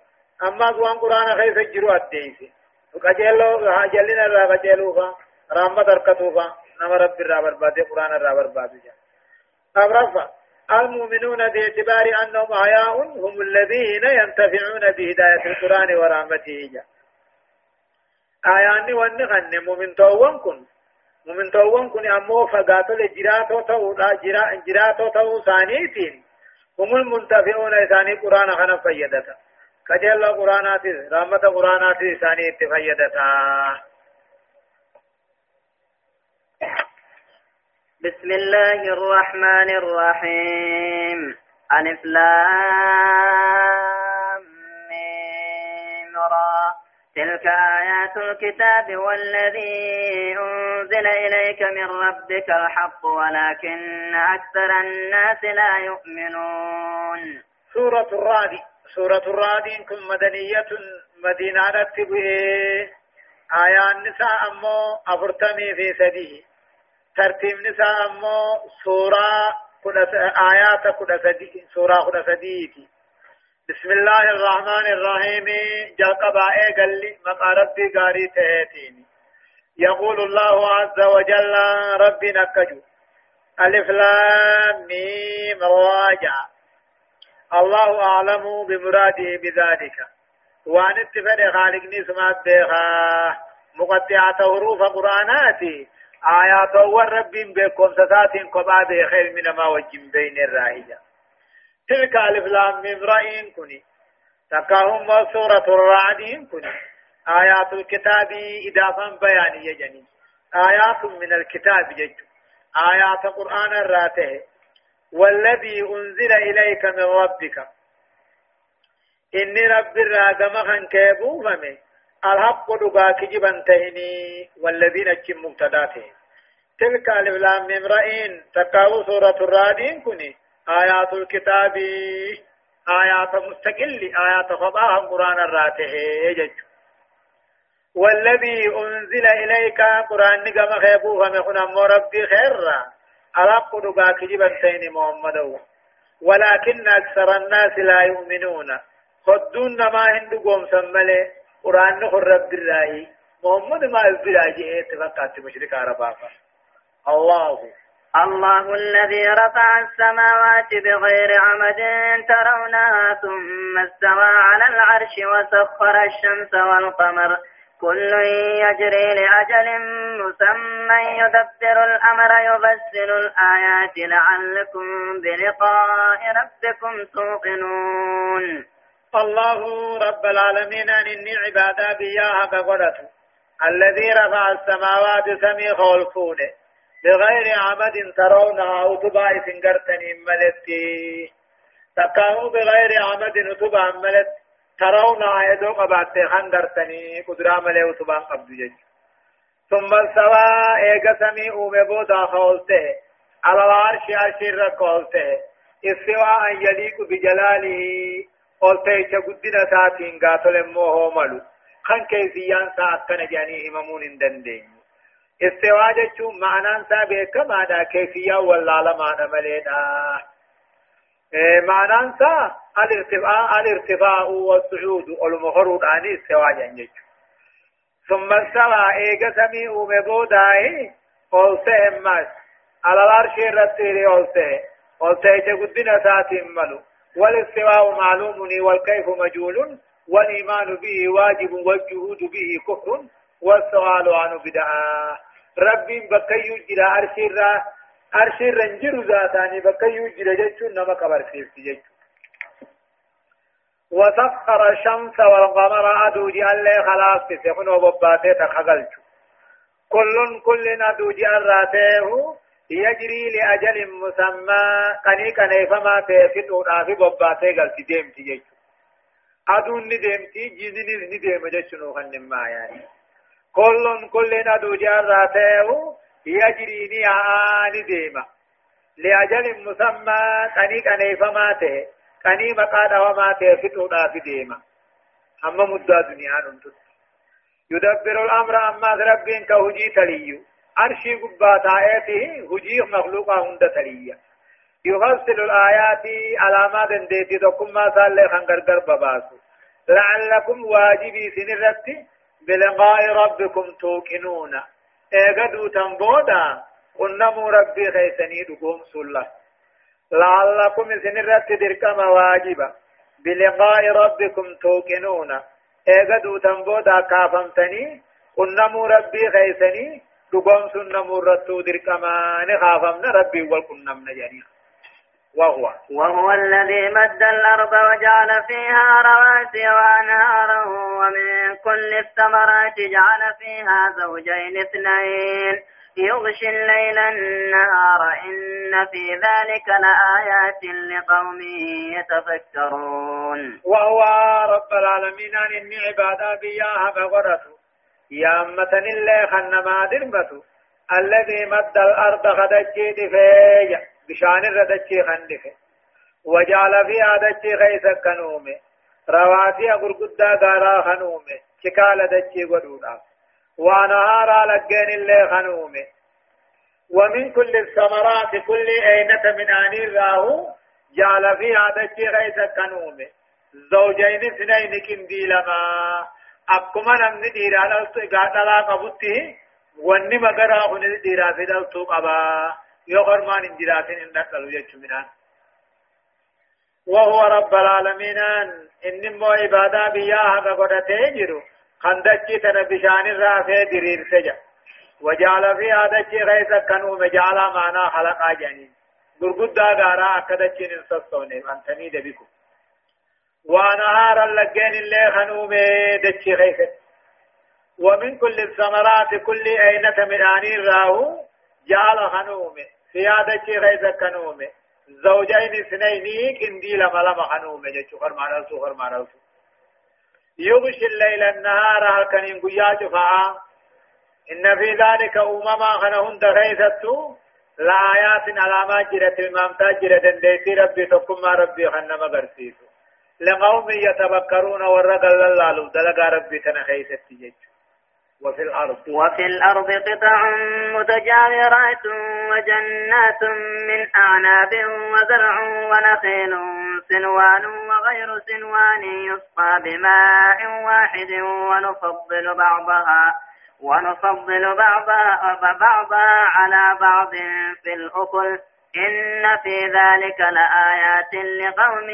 أما قوان قرآن خيف الجروع الديسي وقجلو جلنا الرابع قجلوها رحمة دركتوها نما رب الرابر بادي قرآن الرابر بادي جاء أبرفع المؤمنون باعتبار أنهم عياء هم الذين ينتفعون بهداية القرآن ورحمته جاء آياني ونغني مؤمن توانكم ممنتوون كن أمو فقاتل جراتو تو جرا جراتو تو ثانيتين هم المنتفعون ثاني قرآن خنا فيدتا كجل الله قرآنات رحمة قرآنات ثاني اتفيدتا بسم الله الرحمن الرحيم ألف لام ميم تلك آيات الكتاب والذي أنزل إليك من ربك الحق ولكن أكثر الناس لا يؤمنون سورة الرعد سورة الرعد إنكم مدنية مدينة تبه آية النساء أمو أفرتمي في سديه ترتيب نساء أمو سورة آيات كنا سديه سورة كنا سديه بسم الله الرحمن الرحيم جلقبا قال مقا ربي قاري تهيتيني يقول الله عز وجل ربي نكجو ألف لام ميم راجع الله أعلم بمراده بذلك وأن اتفاد خالق نسمات بها مقطعة حروف قرآناتي آيات ورب بكم ستات قباب خير من ما وجم بين الراهجة تلك ألف لام ميم رأين كني تكاهم سورة الرعد كني آيات الكتاب إضافة بيانية جني آيات من الكتاب جج آيات قرآن الراته والذي أنزل إليك من ربك إني رب الرادمة كيبو فمي الحق دقاك جبن تهني والذين اجم مبتداته تلك الإفلام ممرئين تكاو سورة الرادين كني آيات الكتاب آيات مستقل آيات خطاها قرآن الراته إيه يجج والذي أنزل إليك قرآن نقم خيبوها مخنا ربي خيرا ألق نقاك جبنتين محمد ولكن أكثر الناس لا يؤمنون خدون ما هندقوم سملي قرآن نخر رب الله محمد ما أزبراجي اتفقات مشرك عربا الله الله الذي رفع السماوات بغير عمد ترونها ثم استوى على العرش وسخر الشمس والقمر كل يجري لأجل مسمى يدبر الأمر يبسل الآيات لعلكم بلقاء ربكم توقنون الله رب العالمين أن إني عبادا بياها بغلت الذي رفع السماوات سميخ الفونه بغير عمد ترونها أو تبع سنقرتني ملتي تقاو بغير عمد نتبع ملت ترونها يدو قبعت خنقرتني قدرا ملي وتبع قبض جج ثم السوا ايقا سميعو ببودا خولته على العرش عرش رقولته استواء يليق بجلاله قولته چقدنا ساتين قاتل موهو ملو خن كيفيان ساعت كان جاني هممون دندين استواء جتون معنان سابق معنى كيفية ولا لمعنى ملينا معنان سا الارتفاع الارتفاع والصعود والمخرج عن استواء جنجت ثم استوى ايغا سمي اومي بوداي اولسه امس على العرش الرتيري اولسه اولسه جقدنا ساتي ملو والاستواء معلوم والكيف مجهول والإيمان به واجب والجهود به كفر والسؤال عنه بدعة ربي بكيو جرا أرشيرا أرشيرا انجر ذاتاني بكيو جرا جيتشو نما كبر فيفتي جيتشو وسخر الشمس والقمر أدوجي الله خلاص تسخن وبباته تخغلتو كل كل أدوجي الراته يجري لأجل مسمى قني قني فما تسخن ونافي بباته غلتي ديمتي جيتشو أدون نديمتي جيزي نديم جيتشو نوخن نما يعني كل كل ندو جراته يجري نيان ديما لأجل مسمى قني قني فماته قني مقاد وماته فتونا في ديما أما مدى دنيا نمتد يدبر الأمر أما ربين كهجي تليو أرشي قبات آياته هجي مخلوقا هند تليا يفصل الآيات على ما دنديتي دكما سالي خنقر قرب باسو لعلكم واجبي سنرتي بلقاء ربكم توقنون اغدو تنبودا قنمو ربي خيسني دقوم سلة لعلكم سنرت دركم واجبا بلقاء ربكم توقنون اغدو تنبودا كافمتني قنمو ربي خيسني دقوم سنمو رتو دركما نخافمنا ربي والقنمنا جريخ وهو وهو الذي مد الأرض وجعل فيها رواسي وأنهارا ومن كل الثمرات جعل فيها زوجين اثنين يغشي الليل النهار إن في ذلك لآيات لقوم يتفكرون وهو رب العالمين أن إني عبادا بياها فغرته يا أمة الله خنما دربته الذي مد الأرض غدجي فيا بشان الردتشي خندفه وجعل فيها دتشي خيسا كنومه رواسي غرقدا غارا خنومه شكال دتشي غدودا وانهارا لقين اللي خنومه ومن كل الثمرات كل أينة من آني راه جعل فيها دتشي خيسا كنومه زوجين اثنين كندي لما أكما نمني ديرا لالتو إقاطلا قبوتي واني مقرا خني ديرا في لالتو قبا يو أرمان انجلاتين انك دخلوا يجو منان وهو رب العالمين إنما عبادة بياها قدرته جرو خندقی تن بشان را سے دریر سے جا وجعل فی آدچی غیث کنو مجعلا مانا خلقا جانی گرگدہ گارا اکدچی ننسستونے انتنی دبکو وانهارا لگین اللہ خنو میں دچی غیث ومن كل الثمرات كل أينة من آنين راهو جعل خنومه سيادة غيظ كنومة زوجين اثنين كندي لما لما خنومة جتشو خرمان رسو خرمان رسو يغشي الليل النهار هل كان ينقيا جفاء إن في ذلك أمما خنهن غيثت لآيات على ما جرت المامتا جرت ديتي ربي تقم ما ربي خنم برسيس لقوم يتفكرون ورد الله لو دلق ربي تنخيثت جتشو وفي الأرض وفي الأرض قطع متجاورات وجنات من أعناب وزرع ونخيل سنوان وغير سنوان يسقى بماء واحد ونفضل بعضها ونفضل بعضها بعضها على بعض في الأكل إن في ذلك لآيات لقوم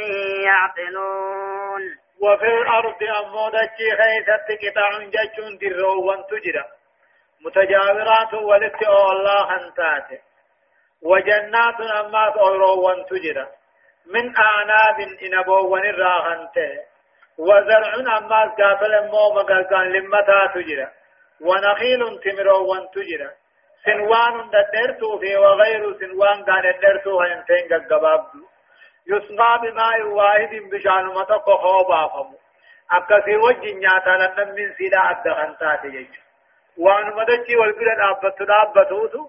يعقلون وفي الأرض أمودك خيثت قطع جج دروان تجرى متجاورات ولت الله أنتات وجنات أما روان تجرى من أعناب إنبوان الراهنت وزرع أما قاتل الموم قلقان لمتا تجرى ونخيل تمروان تجرى سنوان ددرتو في وغير سنوان قال درتو هنتين قبابدو يسقى بماء واحد بشان ما تقوى بافم أكثر وجه نياتا من سيدا أدخن تاتي وان مدتي والبلد أبت أبتوتو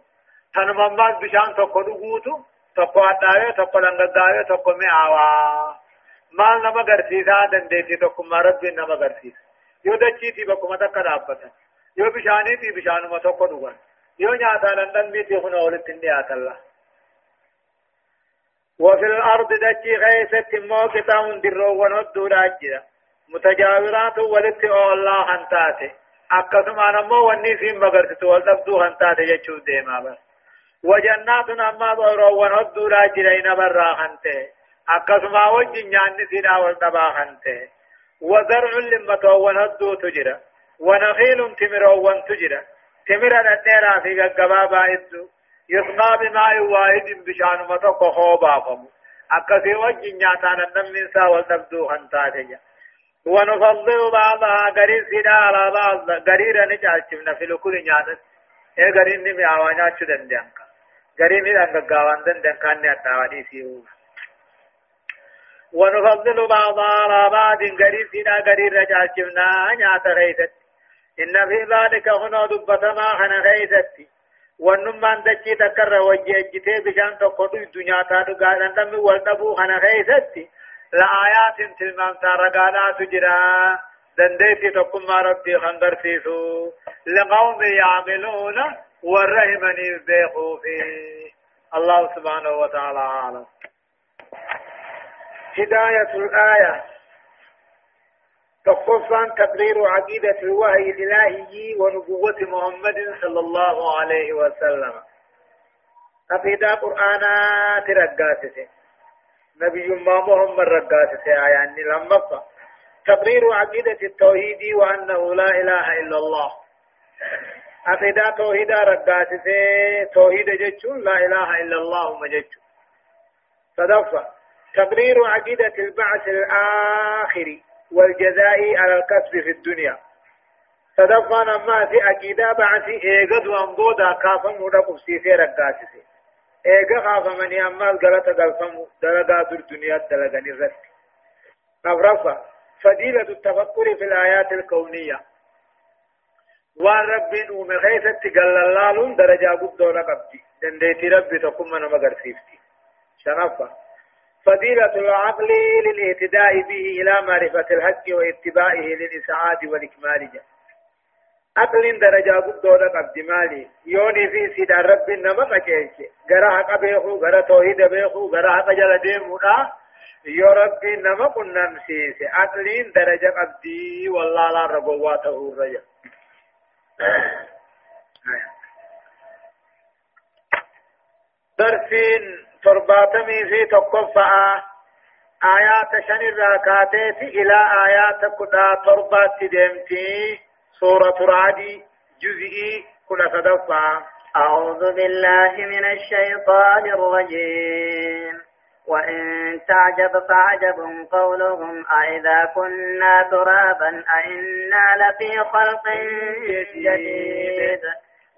تنممات بشان تقوى نقوتو تقوى أدعي تقوى لنقدعي تقوى معاوا مال نما قرسيسا دنديتي تقوى ما ربي نما قرسيس يو دچي تي بكما تقوى أبتا يو بشاني تي بشان ما تقوى نقوان يو نياتا لندن ميتي هنا ولتن نياتا الله وفي الأرض دجي غيثت موكتا هندرو ونودو راجدا متجاورات ولت الله هنتاتي أقسم أنا مو والنسيم بقرت والتبدو هنتاتي يجو ديما بر وجنات أما ضرو ونودو راجدا ينبر راهنتي أقسم أوجي نياني سيدا والتباهنتي وزرع لما ونودو تجرا ونخيل تمر ون تجرا تمر الديرا في قبابا إدو يسقى بماء واحد بشان متوقع خوبا فمو أكثي وجه نياتانا نمنسا والنبدو خنتاتي ونفضل بعضها قرير سيدا على بعض قريرا نجعشمنا في لكل نياتت اي قرير نمي عوانيات شدن ديانكا قرير نمي قاوان دن ديانكا نياتاواني سيوه ونفضل بعضها على بعض قرير سيدا قرير نجعشمنا نياتا غيثت إن في ذلك هنا دبتما خنا غيثت ونمان دچي تکر وجه جته بشان تو کو دنیا تا دغا دندم ولدبو انا غيثتي لآيات تلمان تارغادا تجرا دندتي تقم ربي خندر فيسو لقوم يعملون والرحمن يبيقوا فيه الله سبحانه وتعالى عالم هداية الآية تقصا تقرير عقيدة الوحي الإلهي ونبوة محمد صلى الله عليه وسلم أفيدا قرآنا ترقاتته نبي ما محمد رقاتته آية يعني لما تقرير عقيدة التوحيد وأنه لا إله إلا الله أفيدا توحيد رقاتته توحيد جتشون لا إله إلا الله مجتشون صدفة تقرير عقيدة البعث الآخري والجزاء على الكسب في الدنيا صدقنا ما في أكيدا بعثي إيقظ وانبودا كافم ودقب سيسي رقاسي إيقا خافمني أمال غلطة غلفم دلقات الدنيا دلقاني رسك مغرفة فضيلة التفكر في الآيات الكونية وان ربي نوم خيثة تقل اللالون درجة قد دون قبدي دنديتي ربي تقوم نمغر سيفتي شنفة فضيلة العقل للاهتداء به إلى معرفة الحق واتباعه للإسعاد والإكمال جل عقل درجة قدودة قبض مالي يوني في سيد الرب نما فكيش غرا حق بيخو غرا توحيد بيخو غرا حق جل ديمونا يو ربي نما قلنا مسيس عقل درجة قبض والله لا ربواته الرجل آه. درسين ترباتمي في تقفع آيات شن الراكاتات إلى آيات كنا تربات دمتي سورة رعدي جزئي كنا صدفة أعوذ بالله من الشيطان الرجيم وإن تعجب فعجب قولهم أئذا كنا ترابا أئنا لفي خلق جديد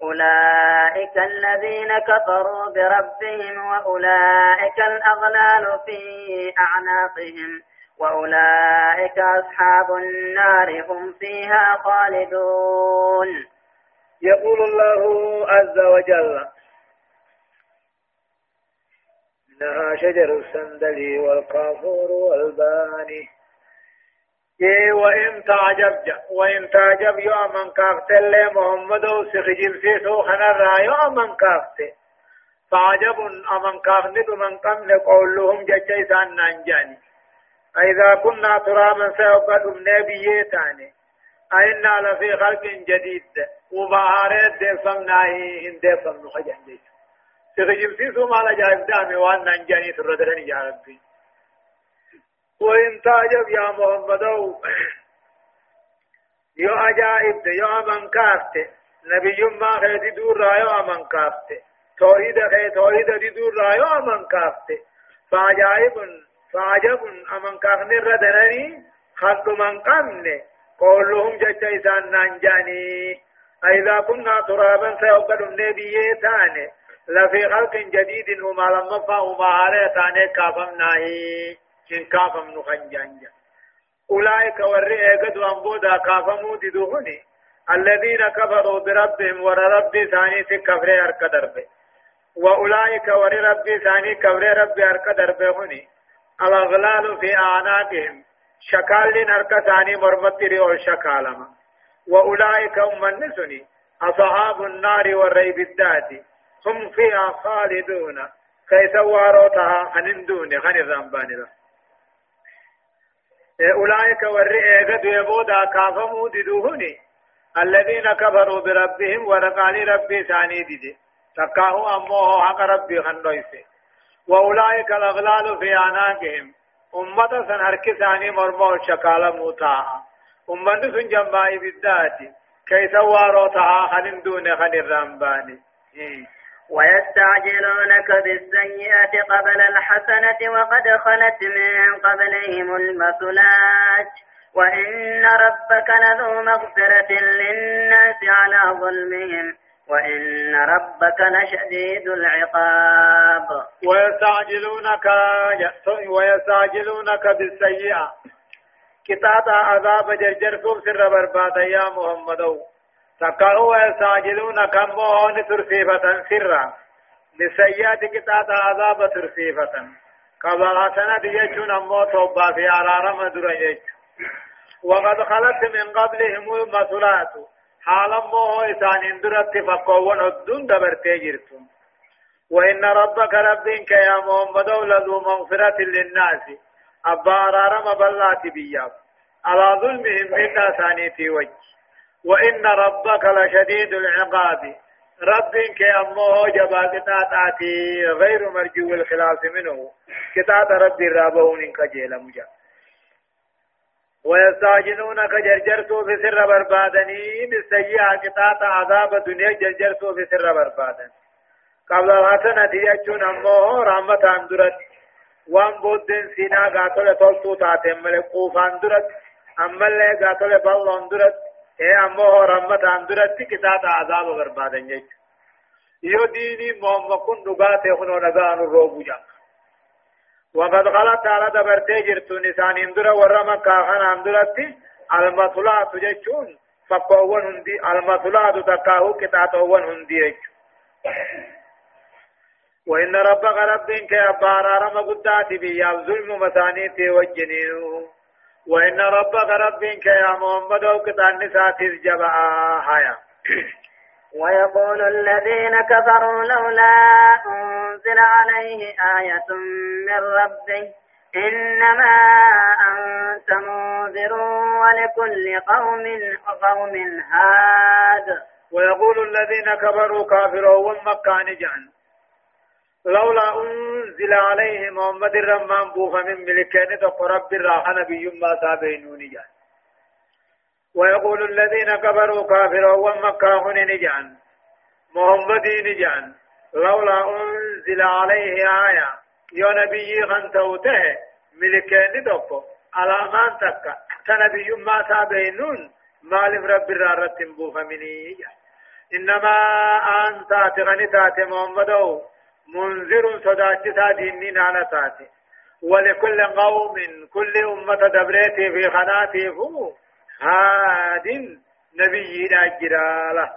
أولئك الذين كفروا بربهم وأولئك الأغلال في أعناقهم وأولئك أصحاب النار هم فيها خالدون يقول الله عز وجل إنها شجر السندل والقافور والباني إيه وإن تعجب جا وإن تعجب يا من كافت اللي محمد وسخجل في سوخنا الرأي يا من كافت فعجب أمن كافت من قمن قولهم ججيس عن نانجاني فإذا كنا ترابا سيوقد نبي تاني أئنا لفي خلق جديد وبهارات دفمنا إن دفمنا خجان جيس سخجل في سوما لجائب دامي وأن نانجاني تردرني يا ربي وإن تعجب يا محمد يو عجائب ده يو أمن كافته نبي ما خيدي دور رايو أمن كافته توحيد خي توحيد دي دور رايو أمن كافته فعجائب فعجب أمن كافني ردنني خلق من قمني قولهم ججا إسان نانجاني أئذا كنا ترابا سيوقد النبي تاني لفي خلق جديد وما لما فهما عليه تاني كافم ناهي جن كافم نخنجانجا أولئك ورئي قد أنبودا كافمو ددوهني الذين كفروا بربهم ور ربي ثاني كفر أركدر به وأولئك ور ربي ثاني كفر ربي أركدر بهني الأغلال في أعناقهم شكال نرك ثاني مرمتري أو شكالما وأولئك هم النسني أصحاب النار والريب الذات هم فيها خالدون كيسوارتها عن دون غني الرمبان رحمه إيه، أولئك ورئ قد يبودا كافموا ددوهني الذين كفروا بربهم ورقاني ربي ثاني دي تكاهو أموه حق ربي خندويسي وأولئك الأغلال في أعناقهم أمة سنهرك ثاني مرمو شكال موتا أمة سن جنبائي بالذات كيسوا روتها خنين دون خنين رمباني إيه. ويستعجلونك بالسيئة قبل الحسنة وقد خلت من قبلهم المثلات وإن ربك لذو مغفرة للناس على ظلمهم وإن ربك لشديد العقاب ويستعجلونك ويستعجلونك بالسيئة كتاب عذاب جرجر في الربر بعد يا محمد تقعوا يساجدون كم مهون ترفيفة سرا لسيئات قطعة عذاب ترفيفة كبغتنا يجون أمو توبا في عرارة مدرة يجون وقد خلت من قبلهم المسلات حالا مو إسان اندرت فقوان الدون دبرتي جرتم وإن ربك ربك يا محمد لذو مغفرة للناس أبا عرارة مبلات بياب على ظلمهم إلا ثانيتي وجه وإن ربك لشديد العقاب ربك أمه جبادنا تاتي غير مرجو الخلاص منه كتاب رب رابون كجيل مجا ويستعجلونك جرجرتو في سر بربادني بالسيئة كتاب عذاب الدنيا جرجرتو في سر بربادن قبل الحسنة يجون أمه رحمة اندرت وان بودن سينا قاتل تلتو تاتي ملك قوف اندرت أما اللي قاتل بل اندرت اے امو رحمتان درتی کتا تا عذاب بربادن جچ یو دینی مومکن نگات خنو نگان رو بوجا وقد غلط على دبرتي جرتو نسان اندرا ورما كاهن اندرتي المطلعات جچون فقوون هندي المطلعات تكاهو كتاتوون هندي جچو وإن ربك ربك يا بارا رمى قداتي بي يا ظلم مساني تي وجنينو وإن ربك ربك يا محمد وكتان ساتيز جبعا هيا ويقول الذين كفروا لولا أنزل عليه آية من ربه إنما أنت منذر ولكل قوم قوم هاد ويقول الذين كفروا كافروا ومكان جهنم لولا أنزل عليه محمد الرمان بوفا من ملكين دق رب الراحة نبي ما سابينوني جان ويقول الذين كفروا كافروا ومكاهن نجان محمد نجان لولا أنزل عليه آية يا نبي غنتوته ملكين دق على ما تكا تنبي ما سابينون مالف رب الراحة بوفا مني جان إنما أنت تغني محمدو منذر صداتتا دينين على تاتي ولكل قوم كل أمة دبريتي في خناتي فمو هاد نبي أجراله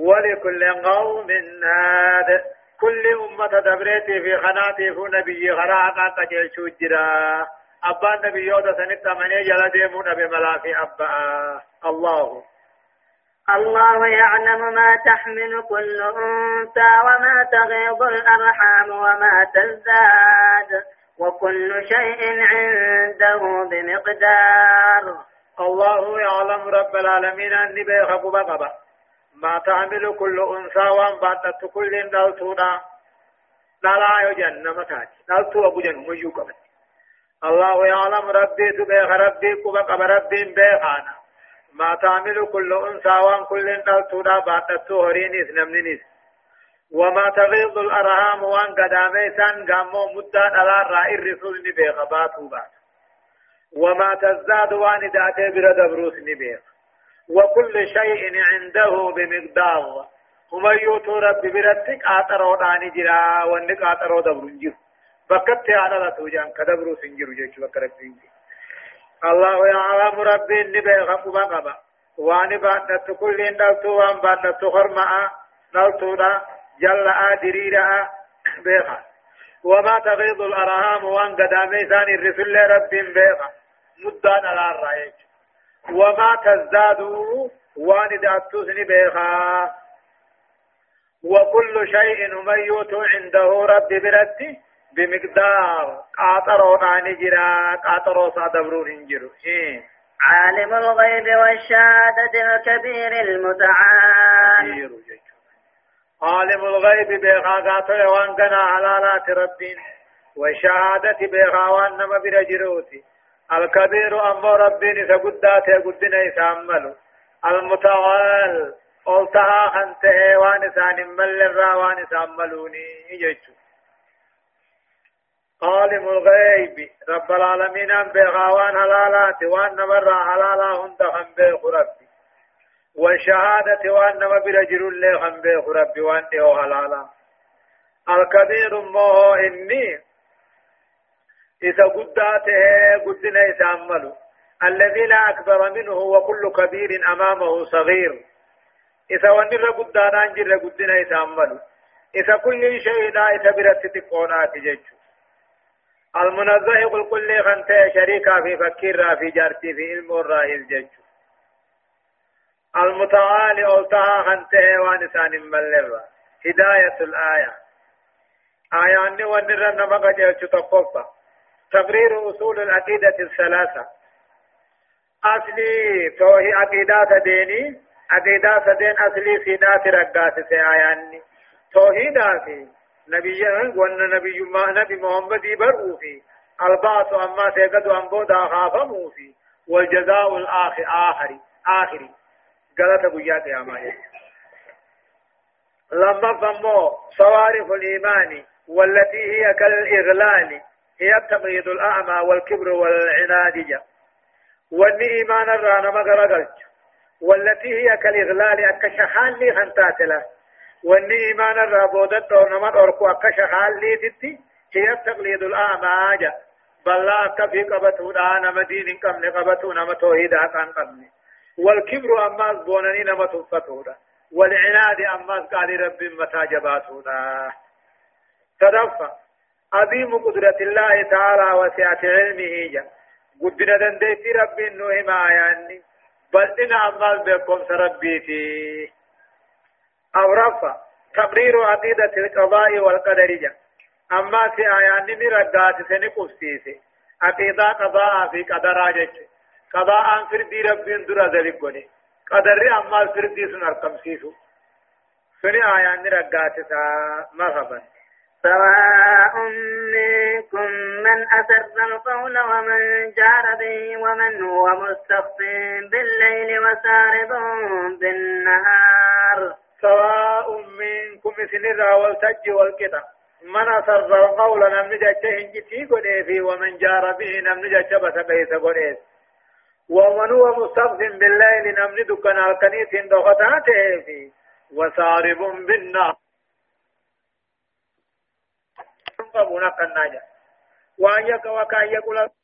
ولكل قوم هاد كل أمة دبريتي في خناتي فو نبي غرانا تجل جرا أبا نبي يودا سنتا من يجل ديمون بملافي أبا الله الله يعلم ما تحمل كل أنثى وما تغيض الأرحام وما تزداد وكل شيء عنده بمقدار الله يعلم رب العالمين أني بيغب بقبة ما تعمل كل أنثى وما بعدت كل دلتنا لا يجن متاج دلتو أبو جن مجوكم الله يعلم ربي تبيغ ربي كبك ربي بيغانا ما تعمل كل أنثى وان كل نلتو دا باتتو هرينيس نمنينيس وما تغيظ الأرهام وان قداميسان قامو مدى دلار رائر رسول نبي غباتو بات وما تزداد وان داتي بر دبروس نبي وكل شيء عنده بمقدار هما يوتو رب برتك آترو داني جرا وانك آترو دبرو جيو بكت على لا توجان كدبرو سنجرو جيو بكرت سنجرو الله يعلم ربي إني بيغف بقبا وأني بأنت كل إن دلتو وأن بأنت خرماء دلتو جل آدريرا بيغا وما تغيض الأرهام وأن قدامي ثاني الرسول ربي بيغا مدان على وما تزداد وأن دعتوسني بيغا وكل شيء ميوت عنده ربي برتي بمقدار قاطرو ناني جرا قاطرو صادبرون انجرو عالم الغيب والشهادة الكبير المتعال عالم الغيب بيغا قاطر وان كان حلالات ربين والشهادة بيغا وان نما برجروتي الكبير أمر ربين فقداته قدنا يتعملوا المتعال قلتها خنته وان سان مل الراوان تعملوني يجتشو عالم الغيب رب العالمين أم بغاوان حلالات وأن مرة حلالا هند هم بيخ ربي والشهادة وأن مبر جر الله هم بيخ ربي وأن هو حلالا القدير مو إني إذا قداته قدنا إذا أملوا الذي لا أكبر منه وكل كبير أمامه صغير إذا ونر قدانا جر قدنا إذا أملوا إذا كل شيء لا إذا برت تقونات جيجو المنزه قل قل لي خنت شريكا في فكير في جارتي في علم الراهل جج المتعالي أولتها خنت وانسان ملغا هداية الآية آية أني ونرن مقا جيوش تقفى تقرير أصول العقيدة الثلاثة أصلي توهي عقيدة ديني عقيدة دين أصلي في ناتي رقاتي سي آية أني توهيدا نبي وان نبي ما نبي محمد برؤوا في البعث أما سيقدوا أن بودا خافموا في والجزاء الآخر اخري آخري غلط بيات يا مايا لما فمو صوارف الإيمان والتي هي كالإغلال هي التمريض الأعمى والكبر والعنادية وأن إيمان الرانا مغرقلت والتي هي كالإغلال أكشحان لي خنتاتله واني ايمان الرابودت او نمت اركو اكش حالي تتي هي تقليد الاعمى جا بل لا كفي قبته دان مدين كم نقبته نم توحيد كان قبل والكبر اما بونني نم تفتودا والعناد اما قال رب متى جباتودا تدفع عظيم قدرة الله تعالى وسعة علمه جا قدنا دندي في رب النوه ما يعني بل إن أمال بكم سربيتي أو رفع تبرير عقيدة القضاء والقدرية أما في آيان مرقات سنقف سيسي عقيدة قضاء في قدر آجت قضاء فردي رب در ذلك قولي قدر أما فردي سنرقم سيسو سني آيان مرقات سا مرحبا سواء منكم من أسر القول ومن جار به ومن هو مستخف بالليل وسارب بالنهار سواء منكم مثل والتج والقطع من أسر القول نمن جتهن جتي قديفي إيه ومن جار به نمن جتبس بيس قديف إيه. ومن هو مستغف بالليل نمن دكان القنيت دغتاته إيه في وسارب بالنار قبونا قناجا وأن يكوى كأن يقول